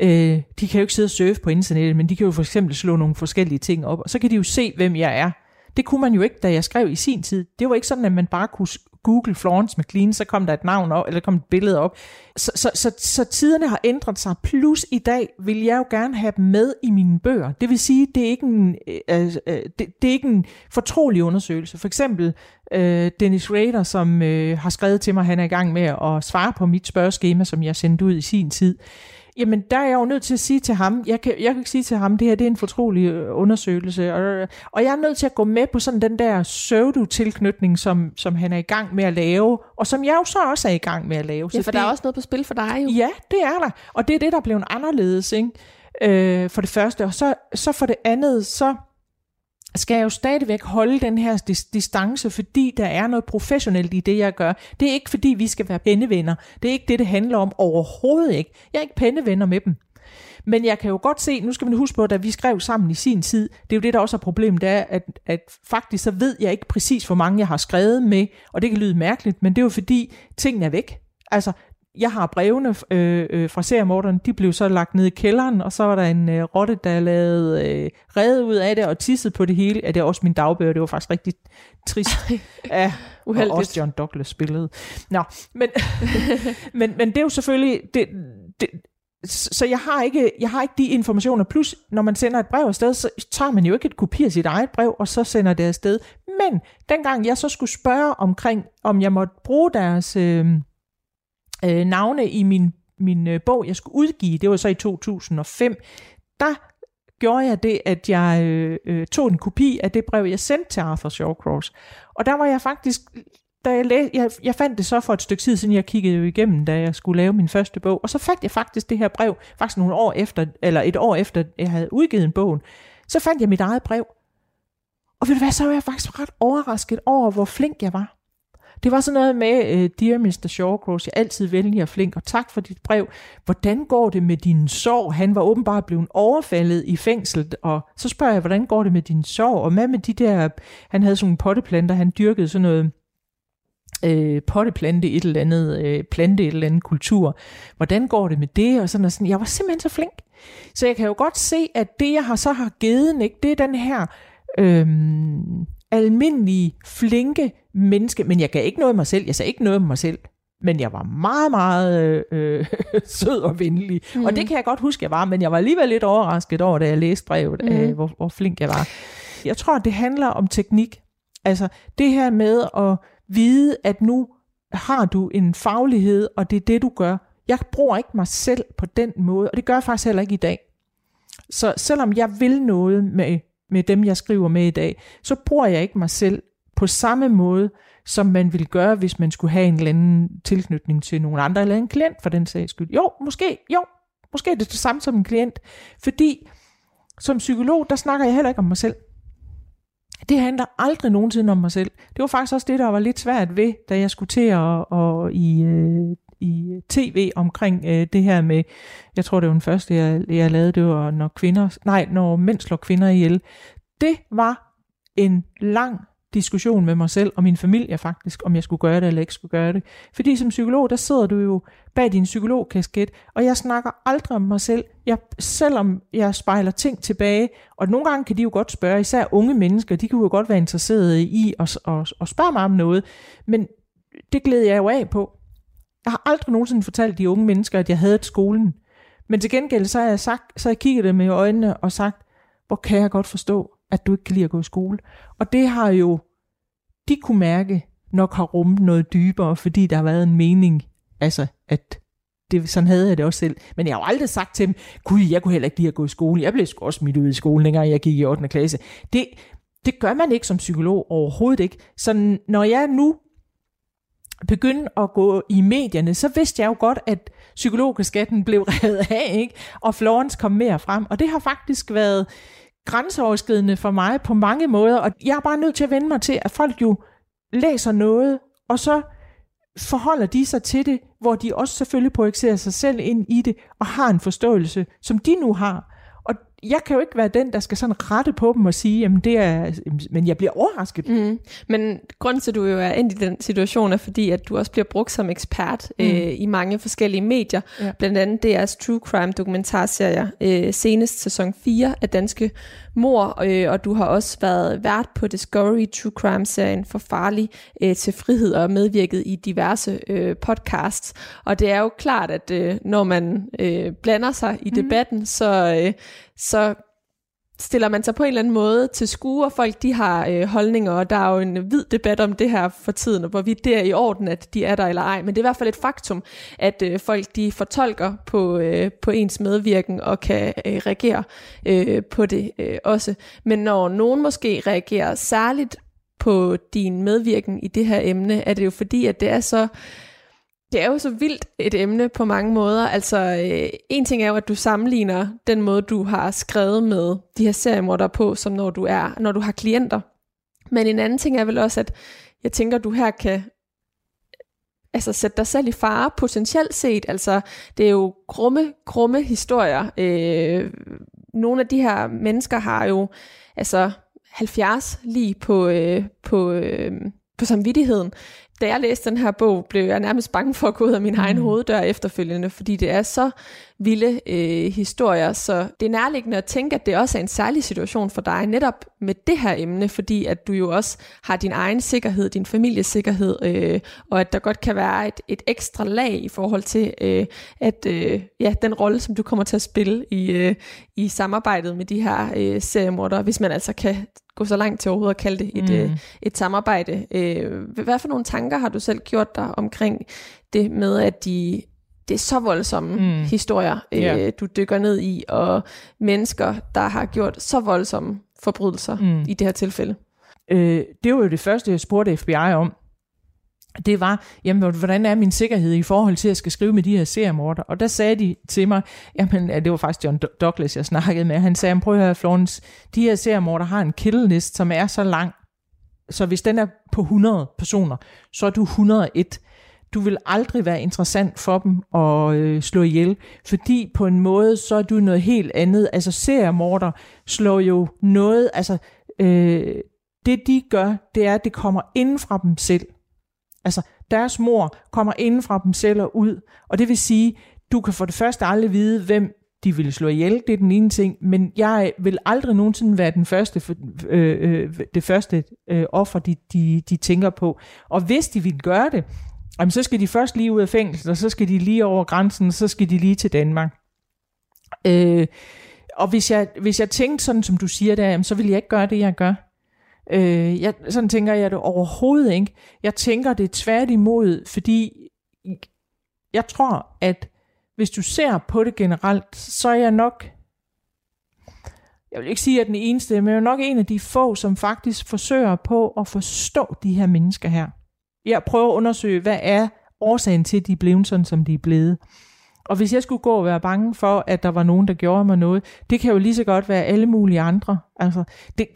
S3: Øh, de kan jo ikke sidde og surfe på internettet, men de kan jo for eksempel slå nogle forskellige ting op, og så kan de jo se, hvem jeg er. Det kunne man jo ikke, da jeg skrev i sin tid. Det var ikke sådan, at man bare kunne Google Florence McLean, så kom der et navn op, eller kom et billede op. Så, så, så, så tiderne har ændret sig. Plus i dag vil jeg jo gerne have dem med i mine bøger. Det vil sige, det er ikke en, øh, øh, det, det er ikke en fortrolig undersøgelse. For eksempel øh, Dennis Rader, som øh, har skrevet til mig, han er i gang med at svare på mit spørgeskema, som jeg sendte ud i sin tid jamen der er jeg jo nødt til at sige til ham, jeg kan, jeg kan ikke sige til ham, det her det er en fortrolig øh, undersøgelse, og, og jeg er nødt til at gå med på sådan den der pseudo-tilknytning, som, som han er i gang med at lave, og som jeg jo så også er i gang med at lave.
S4: Ja,
S3: så
S4: for
S3: det,
S4: der er også noget på spil for dig jo.
S3: Ja, det er der, og det er det, der er blevet anderledes, ikke? Øh, for det første, og så, så for det andet, så skal jeg jo stadigvæk holde den her distance, fordi der er noget professionelt i det, jeg gør. Det er ikke, fordi vi skal være pennevenner. Det er ikke det, det handler om overhovedet ikke. Jeg er ikke pennevenner med dem. Men jeg kan jo godt se, nu skal man huske på, at da vi skrev sammen i sin tid, det er jo det, der også er problemet, det er, at, at faktisk så ved jeg ikke præcis, hvor mange jeg har skrevet med, og det kan lyde mærkeligt, men det er jo fordi, tingene er væk. Altså, jeg har brevene øh, øh, fra seriemorderen, de blev så lagt ned i kælderen, og så var der en øh, rotte, der lavede øh, redde ud af det og tissede på det hele. Ja, det er også min dagbøger, det var faktisk rigtig trist. ja,
S4: Uheldigt.
S3: og også John Douglas spillede. Nå, men, men, men det er jo selvfølgelig... Det, det, så jeg har, ikke, jeg har ikke de informationer. Plus, når man sender et brev afsted, så tager man jo ikke et kopi af sit eget brev, og så sender det afsted. Men dengang jeg så skulle spørge omkring, om jeg måtte bruge deres... Øh, øh, navne i min, min øh, bog, jeg skulle udgive, det var så i 2005, der gjorde jeg det, at jeg øh, øh, tog en kopi af det brev, jeg sendte til Arthur Shawcross. Og der var jeg faktisk, da jeg, læ- jeg, jeg fandt det så for et stykke tid siden, jeg kiggede jo igennem, da jeg skulle lave min første bog, og så fandt jeg faktisk det her brev, faktisk nogle år efter, eller et år efter, jeg havde udgivet en bogen, så fandt jeg mit eget brev. Og ved du hvad, så var jeg faktisk ret overrasket over, hvor flink jeg var. Det var sådan noget med, uh, Dear Mr. Shawcross, jeg er altid venlig og flink, og tak for dit brev. Hvordan går det med din sorg? Han var åbenbart blevet overfaldet i fængslet, og så spørger jeg, hvordan går det med din sorg? Og hvad med de der, han havde sådan nogle potteplanter, han dyrkede sådan noget øh, potteplante et eller andet, øh, plante et eller andet kultur. Hvordan går det med det? Og sådan og sådan. Jeg var simpelthen så flink. Så jeg kan jo godt se, at det, jeg har så har givet, ikke, det er den her øh, almindelige, flinke menneske. Men jeg gav ikke noget af mig selv. Jeg sagde ikke noget om mig selv. Men jeg var meget, meget øh, sød og venlig. Mm. Og det kan jeg godt huske, jeg var. Men jeg var alligevel lidt overrasket over, da jeg læste brevet, mm. øh, hvor, hvor flink jeg var. Jeg tror, det handler om teknik. Altså det her med at vide, at nu har du en faglighed, og det er det, du gør. Jeg bruger ikke mig selv på den måde, og det gør jeg faktisk heller ikke i dag. Så selvom jeg vil noget med, med dem, jeg skriver med i dag, så bruger jeg ikke mig selv på samme måde, som man ville gøre, hvis man skulle have en eller anden tilknytning til nogen andre, eller en klient for den sags skyld. Jo, måske, jo, måske er det det samme som en klient, fordi som psykolog, der snakker jeg heller ikke om mig selv. Det handler aldrig nogensinde om mig selv. Det var faktisk også det, der var lidt svært ved, da jeg skulle til at, og i, øh, i tv omkring øh, det her med, jeg tror det var den første, jeg, jeg lavede, det var når kvinder, nej, når mænd slår kvinder ihjel. Det var en lang diskussion med mig selv og min familie faktisk, om jeg skulle gøre det eller ikke skulle gøre det. Fordi som psykolog, der sidder du jo bag din psykologkasket, og jeg snakker aldrig om mig selv. Jeg, selvom jeg spejler ting tilbage, og nogle gange kan de jo godt spørge, især unge mennesker, de kan jo godt være interesserede i at, at, at spørge mig om noget, men det glæder jeg jo af på. Jeg har aldrig nogensinde fortalt de unge mennesker, at jeg havde et skolen. Men til gengæld, så har jeg, sagt, så har jeg kigget dem i øjnene og sagt, hvor kan jeg godt forstå, at du ikke kan lide at gå i skole. Og det har jo, de kunne mærke, nok har rummet noget dybere, fordi der har været en mening, altså at det, sådan havde jeg det også selv. Men jeg har jo aldrig sagt til dem, gud, jeg kunne heller ikke lide at gå i skole. Jeg blev sgu også smidt ud i skolen, dengang jeg gik i 8. klasse. Det, det gør man ikke som psykolog overhovedet ikke. Så når jeg nu begyndte at gå i medierne, så vidste jeg jo godt, at psykologskatten blev revet af, ikke? og Florence kom mere frem. Og det har faktisk været grænseoverskridende for mig på mange måder, og jeg er bare nødt til at vende mig til, at folk jo læser noget, og så forholder de sig til det, hvor de også selvfølgelig projicerer sig selv ind i det, og har en forståelse, som de nu har. Jeg kan jo ikke være den, der skal sådan rette på dem og sige, jamen det er, men jeg bliver overrasket.
S4: Mm. Men grunden til, at du jo er ind i den situation, er fordi, at du også bliver brugt som ekspert mm. øh, i mange forskellige medier. Ja. Blandt andet DR's True Crime dokumentarserier. Øh, senest sæson 4 af Danske Mor, øh, og du har også været vært på Discovery True Crime-serien For Farlig øh, til Frihed og medvirket i diverse øh, podcasts. Og det er jo klart, at øh, når man øh, blander sig i debatten, mm. så, øh, så stiller man sig på en eller anden måde til skue, og folk de har øh, holdninger, og der er jo en hvid debat om det her for tiden, og hvorvidt det er i orden, at de er der eller ej. Men det er i hvert fald et faktum, at øh, folk de fortolker på, øh, på ens medvirken og kan øh, reagere øh, på det øh, også. Men når nogen måske reagerer særligt på din medvirken i det her emne, er det jo fordi, at det er så det er jo så vildt et emne på mange måder. Altså, øh, en ting er jo, at du sammenligner den måde, du har skrevet med de her seriemordere på, som når du, er, når du har klienter. Men en anden ting er vel også, at jeg tænker, at du her kan altså sætte dig selv i fare potentielt set. Altså, det er jo grumme, grumme historier. Øh, nogle af de her mennesker har jo altså 70 lige på, øh, på, øh, på samvittigheden da jeg læste den her bog, blev jeg nærmest bange for at gå ud af min mm. egen hoveddør efterfølgende, fordi det er så vilde øh, historier, så det er nærliggende at tænke, at det også er en særlig situation for dig, netop med det her emne, fordi at du jo også har din egen sikkerhed, din families sikkerhed, øh, og at der godt kan være et, et ekstra lag i forhold til, øh, at øh, ja, den rolle, som du kommer til at spille i, øh, i samarbejdet med de her øh, seriemordere, hvis man altså kan gå så langt til overhovedet at kalde det et, mm. øh, et samarbejde. Øh, hvad for nogle tanker har du selv gjort dig omkring det med, at de det er så voldsomme mm. historier, øh, yeah. du dykker ned i, og mennesker, der har gjort så voldsomme forbrydelser mm. i det her tilfælde.
S3: Øh, det var jo det første, jeg spurgte FBI om. Det var, jamen, hvordan er min sikkerhed i forhold til, at jeg skal skrive med de her seriemorder? Og der sagde de til mig, jamen, det var faktisk John Douglas, jeg snakkede med. Han sagde, prøv at høre, Florence, de her seriemorder har en killelist, som er så lang, så hvis den er på 100 personer, så er du 101 du vil aldrig være interessant for dem at øh, slå ihjel, fordi på en måde, så er du noget helt andet. Altså seriemorder slår jo noget, altså øh, det de gør, det er, at det kommer inden fra dem selv. Altså deres mor kommer inden fra dem selv og ud, og det vil sige, du kan for det første aldrig vide, hvem de ville slå ihjel, det er den ene ting, men jeg vil aldrig nogensinde være den første, øh, øh, det første øh, offer, de, de, de tænker på. Og hvis de ville gøre det, Jamen, så skal de først lige ud af fængsel, og så skal de lige over grænsen, og så skal de lige til Danmark. Øh, og hvis jeg, hvis jeg tænkte sådan, som du siger der, jamen, så vil jeg ikke gøre det, jeg gør. Øh, jeg, sådan tænker jeg det overhovedet ikke. Jeg tænker det tværtimod, fordi jeg tror, at hvis du ser på det generelt, så er jeg nok, jeg vil ikke sige, at den eneste, men jeg er nok en af de få, som faktisk forsøger på at forstå de her mennesker her jeg prøver at undersøge, hvad er årsagen til, at de er blevet sådan, som de er blevet. Og hvis jeg skulle gå og være bange for, at der var nogen, der gjorde mig noget, det kan jo lige så godt være alle mulige andre. Altså, det,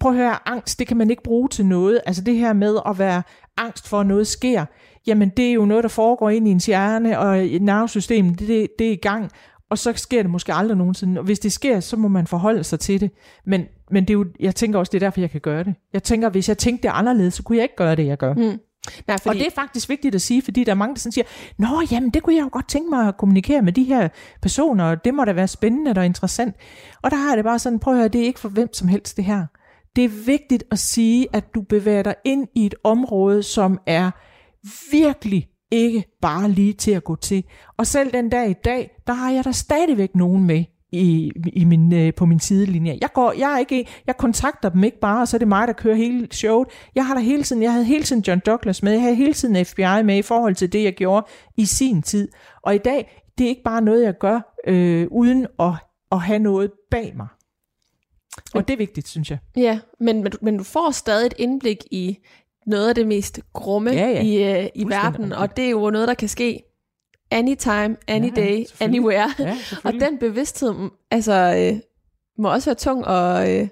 S3: prøv at høre, angst, det kan man ikke bruge til noget. Altså det her med at være angst for, at noget sker, jamen det er jo noget, der foregår ind i ens hjerne, og nervesystemet, det, det, det er i gang, og så sker det måske aldrig nogensinde. Og hvis det sker, så må man forholde sig til det. Men, men det er jo, jeg tænker også, det er derfor, jeg kan gøre det. Jeg tænker, hvis jeg tænkte det anderledes, så kunne jeg ikke gøre det, jeg gør. Mm. Nej, fordi... Og det er faktisk vigtigt at sige, fordi der er mange, der sådan siger, Nå, jamen, det kunne jeg jo godt tænke mig at kommunikere med de her personer, og det må da være spændende og interessant. Og der har det bare sådan, prøv at høre, det er ikke for hvem som helst det her. Det er vigtigt at sige, at du bevæger dig ind i et område, som er virkelig ikke bare lige til at gå til. Og selv den dag i dag, der har jeg der stadigvæk nogen med, i, i min, øh, på min sidelinje. Jeg, går, jeg, er ikke, jeg kontakter dem ikke bare, og så er det mig, der kører hele showet. Jeg har der hele tiden, jeg havde hele tiden John Douglas med, jeg havde hele tiden FBI med i forhold til det, jeg gjorde i sin tid. Og i dag, det er ikke bare noget, jeg gør, øh, uden at, at have noget bag mig. Og det er vigtigt, synes jeg.
S4: Ja, men, men, men du får stadig et indblik i noget af det mest grumme ja, ja. i, øh, i verden, og det er jo noget, der kan ske anytime, any ja, day, anywhere. Ja, og den bevidsthed, altså, øh, må også være tung at øh,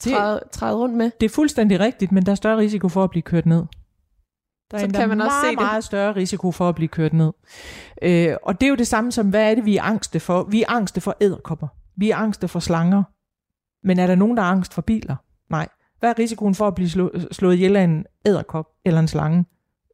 S4: træde, træde rundt med.
S3: Det er fuldstændig rigtigt, men der er større risiko for at blive kørt ned. Der er
S4: så kan man også
S3: meget,
S4: se det.
S3: meget større risiko for at blive kørt ned. Øh, og det er jo det samme som, hvad er det, vi er angste for? Vi er angste for æderkopper. Vi er angste for slanger. Men er der nogen, der er angst for biler? Nej. Hvad er risikoen for at blive slå, slået ihjel af en æderkop eller en slange?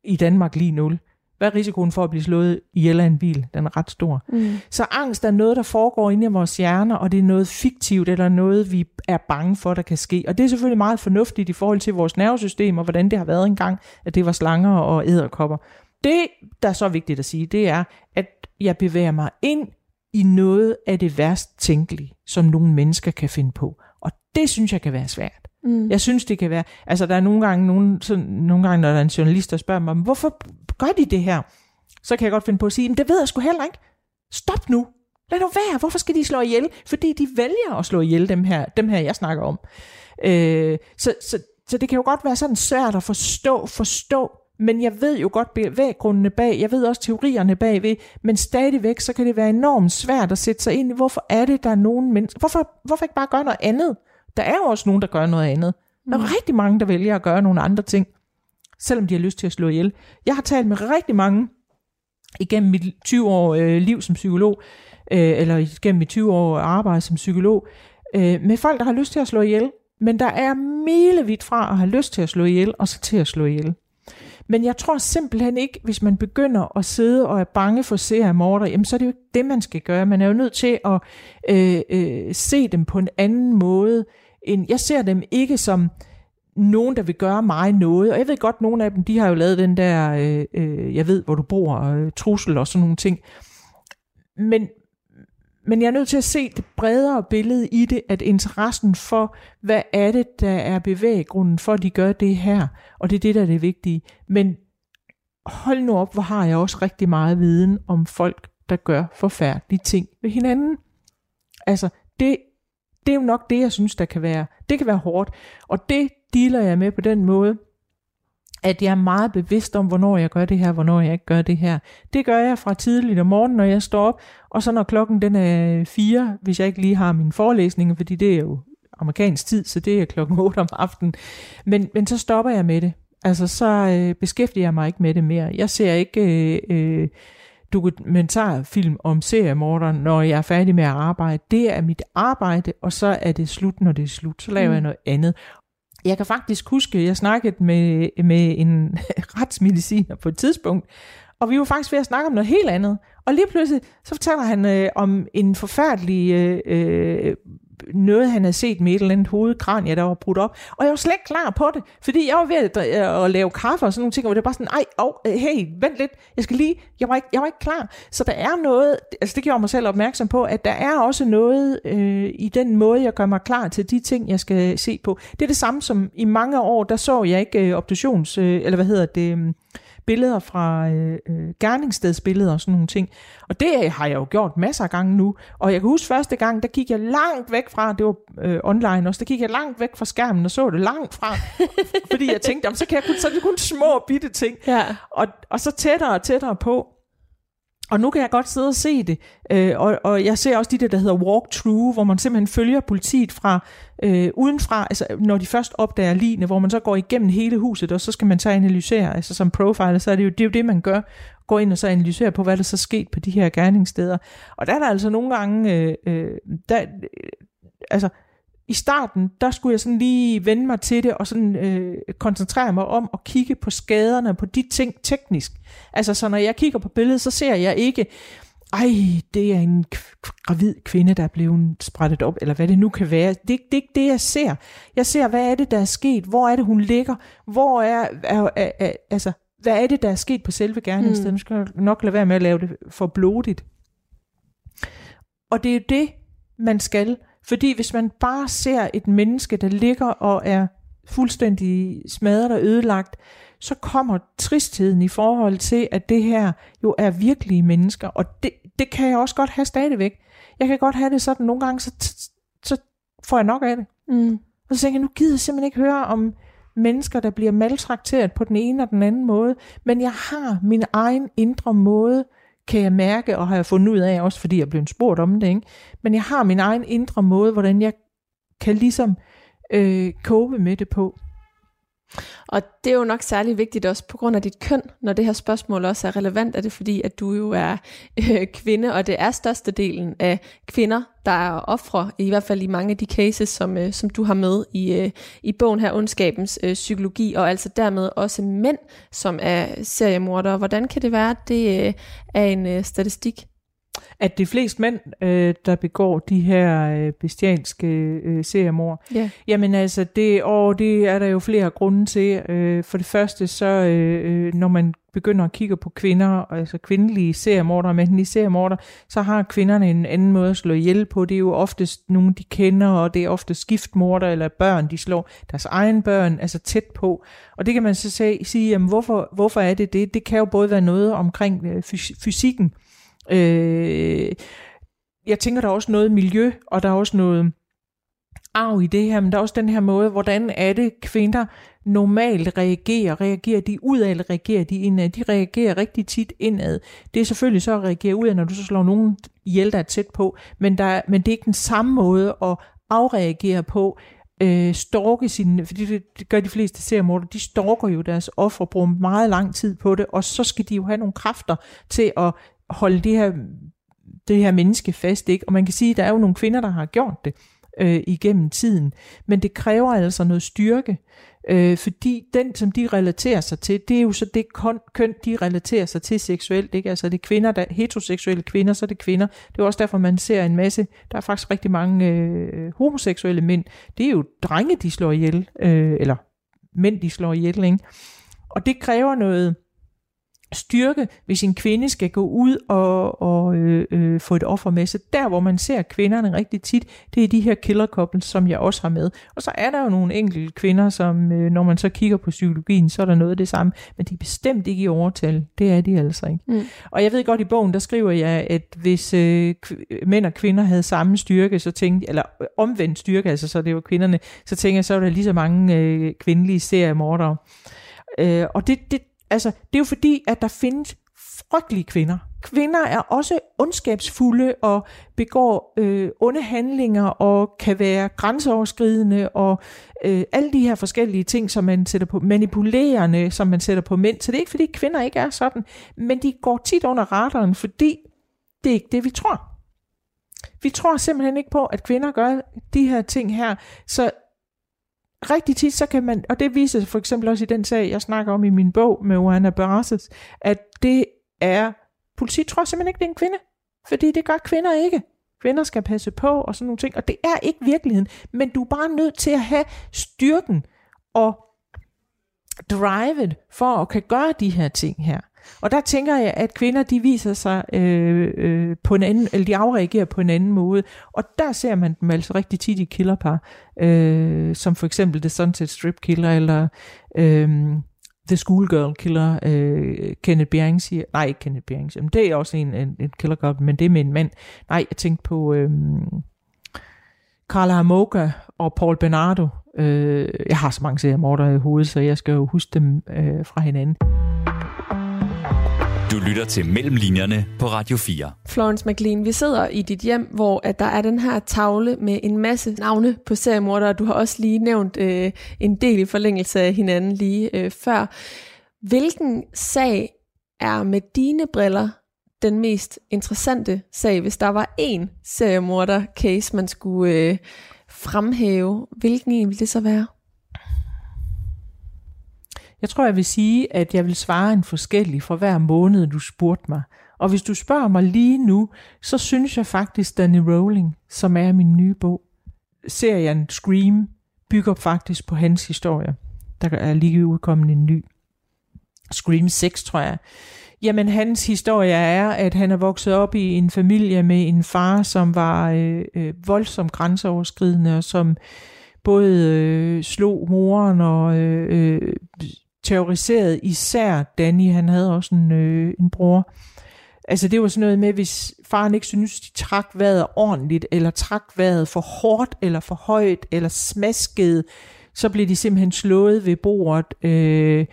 S3: I Danmark lige nul. Hvad er risikoen for at blive slået ihjel af en bil? Den er ret stor. Mm. Så angst er noget, der foregår inde i vores hjerner, og det er noget fiktivt, eller noget, vi er bange for, der kan ske. Og det er selvfølgelig meget fornuftigt i forhold til vores nervesystem, og hvordan det har været engang, at det var slanger og æderkopper. Det, der er så vigtigt at sige, det er, at jeg bevæger mig ind i noget af det værst tænkelige, som nogle mennesker kan finde på. Og det synes jeg kan være svært.
S4: Mm.
S3: Jeg synes, det kan være... Altså, der er nogle gange, nogle, sådan, nogle gange når der er en journalist, der spørger mig, hvorfor gør de det her? Så kan jeg godt finde på at sige, men det ved jeg sgu heller ikke. Stop nu. Lad nu være. Hvorfor skal de slå ihjel? Fordi de vælger at slå ihjel, dem her, dem her jeg snakker om. Øh, så, så, så det kan jo godt være sådan svært at forstå, forstå, men jeg ved jo godt bevæggrundene bag, jeg ved også teorierne bagved, men stadigvæk, så kan det være enormt svært at sætte sig ind i, hvorfor er det, der er nogen mennesker, hvorfor, hvorfor ikke bare gøre noget andet? Der er jo også nogen, der gør noget andet. Der er
S4: Mm.
S3: rigtig mange, der vælger at gøre nogle andre ting, selvom de har lyst til at slå ihjel. Jeg har talt med rigtig mange igennem mit 20 år øh, liv som psykolog, øh, eller igennem mit 20 år arbejde som psykolog, øh, med folk, der har lyst til at slå ihjel. Men der er milevidt fra at have lyst til at slå ihjel, og så til at slå ihjel. Men jeg tror simpelthen ikke, hvis man begynder at sidde og er bange for seriemorder, jamen så er det jo ikke det, man skal gøre. Man er jo nødt til at øh, øh, se dem på en anden måde en, jeg ser dem ikke som nogen, der vil gøre mig noget. Og jeg ved godt, nogle af dem, de har jo lavet den der, øh, øh, jeg ved, hvor du bor, øh, trussel og sådan nogle ting. Men, men jeg er nødt til at se det bredere billede i det, at interessen for, hvad er det, der er bevæggrunden for, at de gør det her, og det er det, der er det vigtige. Men hold nu op, hvor har jeg også rigtig meget viden om folk, der gør forfærdelige ting ved hinanden. Altså, det, det er jo nok det, jeg synes, der kan være. Det kan være hårdt, og det dealer jeg med på den måde, at jeg er meget bevidst om, hvornår jeg gør det her, hvornår jeg ikke gør det her. Det gør jeg fra tidligt om morgenen, når jeg står op, og så når klokken den er fire, hvis jeg ikke lige har min forelæsning, fordi det er jo amerikansk tid, så det er klokken 8 om aftenen. Men, men så stopper jeg med det. Altså, så øh, beskæftiger jeg mig ikke med det mere. Jeg ser ikke øh, øh, dokumentarfilm om seriemorderen, når jeg er færdig med at arbejde. Det er mit arbejde, og så er det slut, når det er slut. Så laver
S4: Mm.
S3: jeg noget andet. Jeg kan faktisk huske, at jeg snakkede med, med en retsmediciner på et tidspunkt, og vi var faktisk ved at snakke om noget helt andet. Og lige pludselig, så fortæller han øh, om en forfærdelig øh, øh, noget, han havde set med et eller andet hovedkranie, der var brudt op. Og jeg var slet ikke klar på det, fordi jeg var ved at, at, øh, at lave kaffe og sådan nogle ting, og det var bare sådan, ej, oh, hey, vent lidt, jeg skal lige, jeg var, ikke, jeg var ikke klar. Så der er noget, altså det gjorde mig selv opmærksom på, at der er også noget øh, i den måde, jeg gør mig klar til de ting, jeg skal se på. Det er det samme som i mange år, der så jeg ikke øh, obduktions, øh, eller hvad hedder det, øh, billeder fra øh, øh, gerningsstedsbilleder og sådan nogle ting. Og det har jeg jo gjort masser af gange nu. Og jeg kan huske første gang, der gik jeg langt væk fra, det var øh, online også, der gik jeg langt væk fra skærmen og så det langt fra. fordi jeg tænkte, jamen, så kan jeg kun, så er det kun små bitte ting.
S4: Ja.
S3: Og, og så tættere og tættere på. Og nu kan jeg godt sidde og se det. Øh, og, og jeg ser også de der, der hedder walkthrough, hvor man simpelthen følger politiet fra øh, udenfra, altså når de først opdager ligene, hvor man så går igennem hele huset, og så skal man så analysere, altså som profiler, så er det jo det, er jo det man gør, går ind og så analyserer på, hvad der så sket på de her gerningssteder. Og der er der altså nogle gange, øh, øh, der, øh, altså i starten, der skulle jeg sådan lige vende mig til det, og sådan øh, koncentrere mig om at kigge på skaderne, på de ting teknisk. Altså, så når jeg kigger på billedet, så ser jeg ikke, ej, det er en gravid kvinde, der er blevet sprættet op, eller hvad det nu kan være. Det, det er ikke det, jeg ser. Jeg ser, hvad er det, der er sket? Hvor er det, hun ligger? Hvor er, er, er, er altså, hvad er det, der er sket på selve gerningsstedet? Mm. Nu skal jeg nok lade være med at lave det for blodigt. Og det er jo det, man skal. Fordi hvis man bare ser et menneske, der ligger og er fuldstændig smadret og ødelagt, så kommer tristheden i forhold til, at det her jo er virkelige mennesker. Og det, det kan jeg også godt have stadigvæk. Jeg kan godt have det sådan, nogle gange, så, så får jeg nok af det.
S4: Mm.
S3: Og så tænker jeg, nu gider jeg simpelthen ikke høre om mennesker, der bliver maltrakteret på den ene og den anden måde. Men jeg har min egen indre måde, kan jeg mærke, og har jeg fundet ud af også, fordi jeg er blevet spurgt om det. Ikke? Men jeg har min egen indre måde, hvordan jeg kan ligesom øh, kope med det på.
S4: Og det er jo nok særlig vigtigt også på grund af dit køn, når det her spørgsmål også er relevant, er det fordi, at du jo er øh, kvinde, og det er størstedelen af kvinder, der er ofre, i hvert fald i mange af de cases, som, øh, som du har med i, øh, i bogen her, Ondskabens øh, Psykologi, og altså dermed også mænd, som er seriemordere. Hvordan kan det være, at det øh, er en øh, statistik?
S3: At det er flest mænd, øh, der begår de her øh, bestialske øh, seriemord.
S4: Ja.
S3: Jamen altså, det, og det er der jo flere grunde til. Øh, for det første, så øh, øh, når man begynder at kigge på kvinder, altså kvindelige seriemordere, mandlige seriemordere, så har kvinderne en anden måde at slå ihjel på. Det er jo oftest nogen, de kender, og det er ofte skiftmorder eller børn, de slår deres egen børn, altså tæt på. Og det kan man så sige, jamen hvorfor, hvorfor er det det? Det kan jo både være noget omkring øh, fys- fysikken, Øh, jeg tænker, der er også noget miljø, og der er også noget arv i det her, men der er også den her måde, hvordan er det kvinder normalt reagerer? Reagerer de udad, eller reagerer de indad? De reagerer rigtig tit indad. Det er selvfølgelig så at reagere udad, når du så slår nogen ihjel, der er tæt på, men, der, men det er ikke den samme måde at afreagere på, øh, storke sine, fordi det, det gør de fleste seriemorder, de storker jo deres offer, bruger meget lang tid på det, og så skal de jo have nogle kræfter til at holde det her, det her menneske fast. Ikke? Og man kan sige, at der er jo nogle kvinder, der har gjort det øh, igennem tiden. Men det kræver altså noget styrke, øh, fordi den, som de relaterer sig til, det er jo så det køn, de relaterer sig til seksuelt. Ikke? Altså det er kvinder, der heteroseksuelle kvinder, så er det kvinder. Det er også derfor, man ser en masse, der er faktisk rigtig mange øh, homoseksuelle mænd. Det er jo drenge, de slår ihjel, øh, eller mænd, de slår ihjel. Ikke? Og det kræver noget styrke, hvis en kvinde skal gå ud og, og øh, øh, få et offer med. Så der, hvor man ser kvinderne rigtig tit, det er de her killer couples, som jeg også har med. Og så er der jo nogle enkelte kvinder, som øh, når man så kigger på psykologien, så er der noget af det samme, men de er bestemt ikke i overtal. Det er de altså ikke. Mm. Og jeg ved godt, i bogen, der skriver jeg, at hvis øh, mænd og kvinder havde samme styrke, så tænkte, eller omvendt styrke, altså så det var kvinderne, så tænker jeg, så er der lige så mange øh, kvindelige seriemordere. Øh, og det, det, Altså, det er jo fordi, at der findes frygtelige kvinder. Kvinder er også ondskabsfulde og begår øh, onde handlinger og kan være grænseoverskridende og øh, alle de her forskellige ting, som man sætter på, manipulerende, som man sætter på mænd. Så det er ikke fordi kvinder ikke er sådan, men de går tit under radaren, fordi det er ikke det, vi tror. Vi tror simpelthen ikke på, at kvinder gør de her ting her. Så rigtig tit, så kan man, og det viser for eksempel også i den sag, jeg snakker om i min bog med Oana Barasses, at det er, politiet tror simpelthen ikke, det er en kvinde. Fordi det gør kvinder ikke. Kvinder skal passe på og sådan nogle ting, og det er ikke virkeligheden. Men du er bare nødt til at have styrken og drivet for at kan gøre de her ting her. Og der tænker jeg, at kvinder de viser sig øh, øh, på en anden, eller de afreagerer på en anden måde. Og der ser man dem altså rigtig tit i killerpar, øh, som for eksempel The Sunset Strip Killer, eller øh, The Schoolgirl Killer, øh, Kenneth Bjerring siger, nej ikke Kenneth Bjerring, men det er også en, en, en killer girl, men det er med en mand. Nej, jeg tænkte på øh, Carla Hamoka og Paul Bernardo. Øh, jeg har så mange seriemordere i hovedet, så jeg skal jo huske dem øh, fra hinanden.
S2: Du lytter til Mellemlinjerne på Radio 4.
S4: Florence McLean, vi sidder i dit hjem, hvor at der er den her tavle med en masse navne på seriemordere. Du har også lige nævnt øh, en del i forlængelse af hinanden lige øh, før. Hvilken sag er med dine briller den mest interessante sag, hvis der var én seriemorder-case, man skulle øh, fremhæve? Hvilken en ville det så være?
S3: Jeg tror, jeg vil sige, at jeg vil svare en forskellig for hver måned, du spurgte mig. Og hvis du spørger mig lige nu, så synes jeg faktisk, Danny Rowling, som er min nye bog, serien Scream, bygger faktisk på hans historie. Der er lige udkommet en ny. Scream 6, tror jeg. Jamen, hans historie er, at han er vokset op i en familie med en far, som var øh, øh, voldsomt grænseoverskridende, og som både øh, slog moren og øh, øh terroriserede især Danny. Han havde også en, øh, en bror. Altså det var sådan noget med, hvis faren ikke synes, de trak vejret ordentligt, eller trak vejret for hårdt, eller for højt, eller smaskede, så blev de simpelthen slået ved bordet. Øh,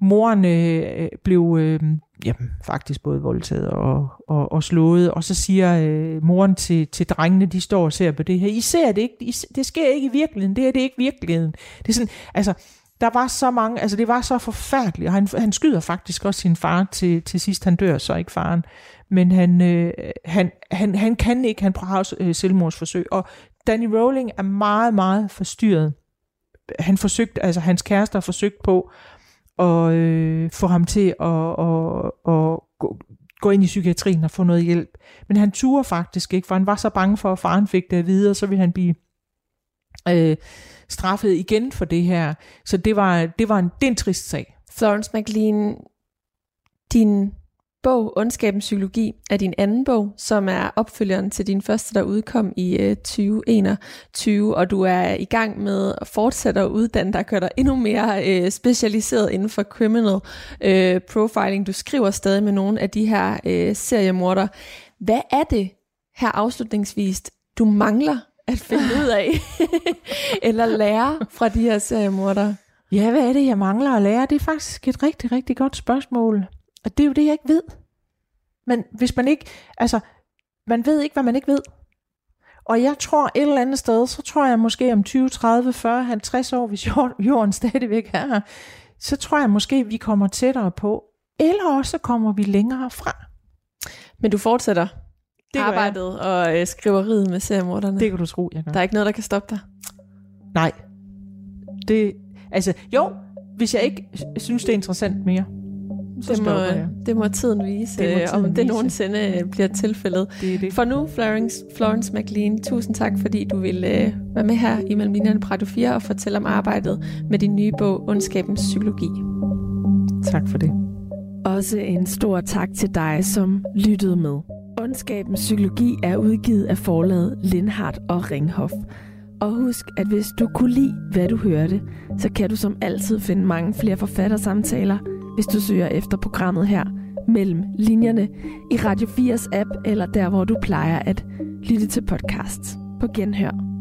S3: moren øh, blev øh, jamen, faktisk både voldtaget og, og, og slået, og så siger øh, moren til, til drengene, de står og ser på det her, I ser det ikke, I, det sker ikke i virkeligheden, det er det er ikke virkeligheden. Det er sådan, altså, der var så mange, altså det var så forfærdeligt, og han, han skyder faktisk også sin far til, til sidst, han dør så ikke faren, men han, øh, han, han, han kan ikke, han prøver øh, selvmordsforsøg, og Danny Rowling er meget, meget forstyrret. Han forsøgte, altså hans kæreste har forsøgt på at øh, få ham til at, at, at gå, gå ind i psykiatrien og få noget hjælp. Men han turde faktisk ikke, for han var så bange for, at faren fik det at vide, og så ville han blive øh, straffet igen for det her. Så det var, det var en, det er en trist sag.
S4: Florence McLean, din bog, Ondskabens Psykologi, er din anden bog, som er opfølgeren til din første, der udkom i øh, 2021, og du er i gang med at fortsætte at uddanne dig, gør dig endnu mere øh, specialiseret inden for criminal øh, profiling. Du skriver stadig med nogle af de her øh, seriemorder. Hvad er det her afslutningsvis, du mangler at finde ud af, eller lære fra de her seriemorder?
S3: Ja, hvad er det, jeg mangler at lære? Det er faktisk et rigtig, rigtig godt spørgsmål. Og det er jo det, jeg ikke ved. Men hvis man ikke, altså, man ved ikke, hvad man ikke ved. Og jeg tror et eller andet sted, så tror jeg måske om 20, 30, 40, 50 år, hvis jorden stadigvæk er her, så tror jeg måske, vi kommer tættere på. Eller også kommer vi længere fra.
S4: Men du fortsætter det arbejdet og øh, skriveriet med seriemorderne.
S3: Det kan du tro, jeg gør.
S4: Der er ikke noget, der kan stoppe dig?
S3: Nej. Det, altså, jo, hvis jeg ikke synes, det er interessant mere, så
S4: det må,
S3: jeg.
S4: det må tiden vise, det må tiden om det vise. nogensinde øh, bliver tilfældet.
S3: Det er det.
S4: For nu, Florence, Florence McLean, tusind tak, fordi du ville øh, være med her i Mellem Linjerne på Radio 4 og fortælle om arbejdet med din nye bog, Ondskabens Psykologi.
S3: Tak for det.
S4: Også en stor tak til dig, som lyttede med. Ondskabens Psykologi er udgivet af forlaget Lindhardt og Ringhof. Og husk, at hvis du kunne lide, hvad du hørte, så kan du som altid finde mange flere forfattersamtaler, hvis du søger efter programmet her mellem linjerne i Radio 4's app eller der, hvor du plejer at lytte til podcasts. På genhør.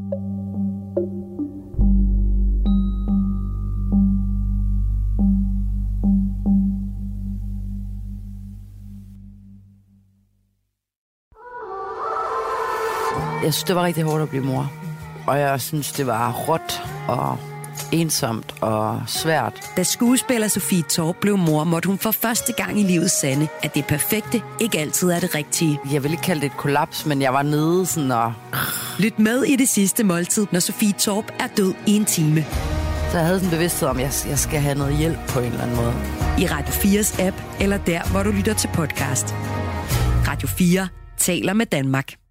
S5: Jeg synes, det var rigtig hårdt at blive mor. Og jeg synes, det var råt og ensomt og svært.
S1: Da skuespiller Sofie Torp blev mor, måtte hun for første gang i livet sande, at det perfekte ikke altid er det rigtige.
S5: Jeg vil ikke kalde det et kollaps, men jeg var nede sådan og...
S1: Lyt med i det sidste måltid, når Sofie Torp er død i en time.
S5: Så jeg havde sådan en bevidsthed om, at jeg skal have noget hjælp på en eller anden måde.
S1: I Radio 4's app, eller der, hvor du lytter til podcast. Radio 4 taler med Danmark.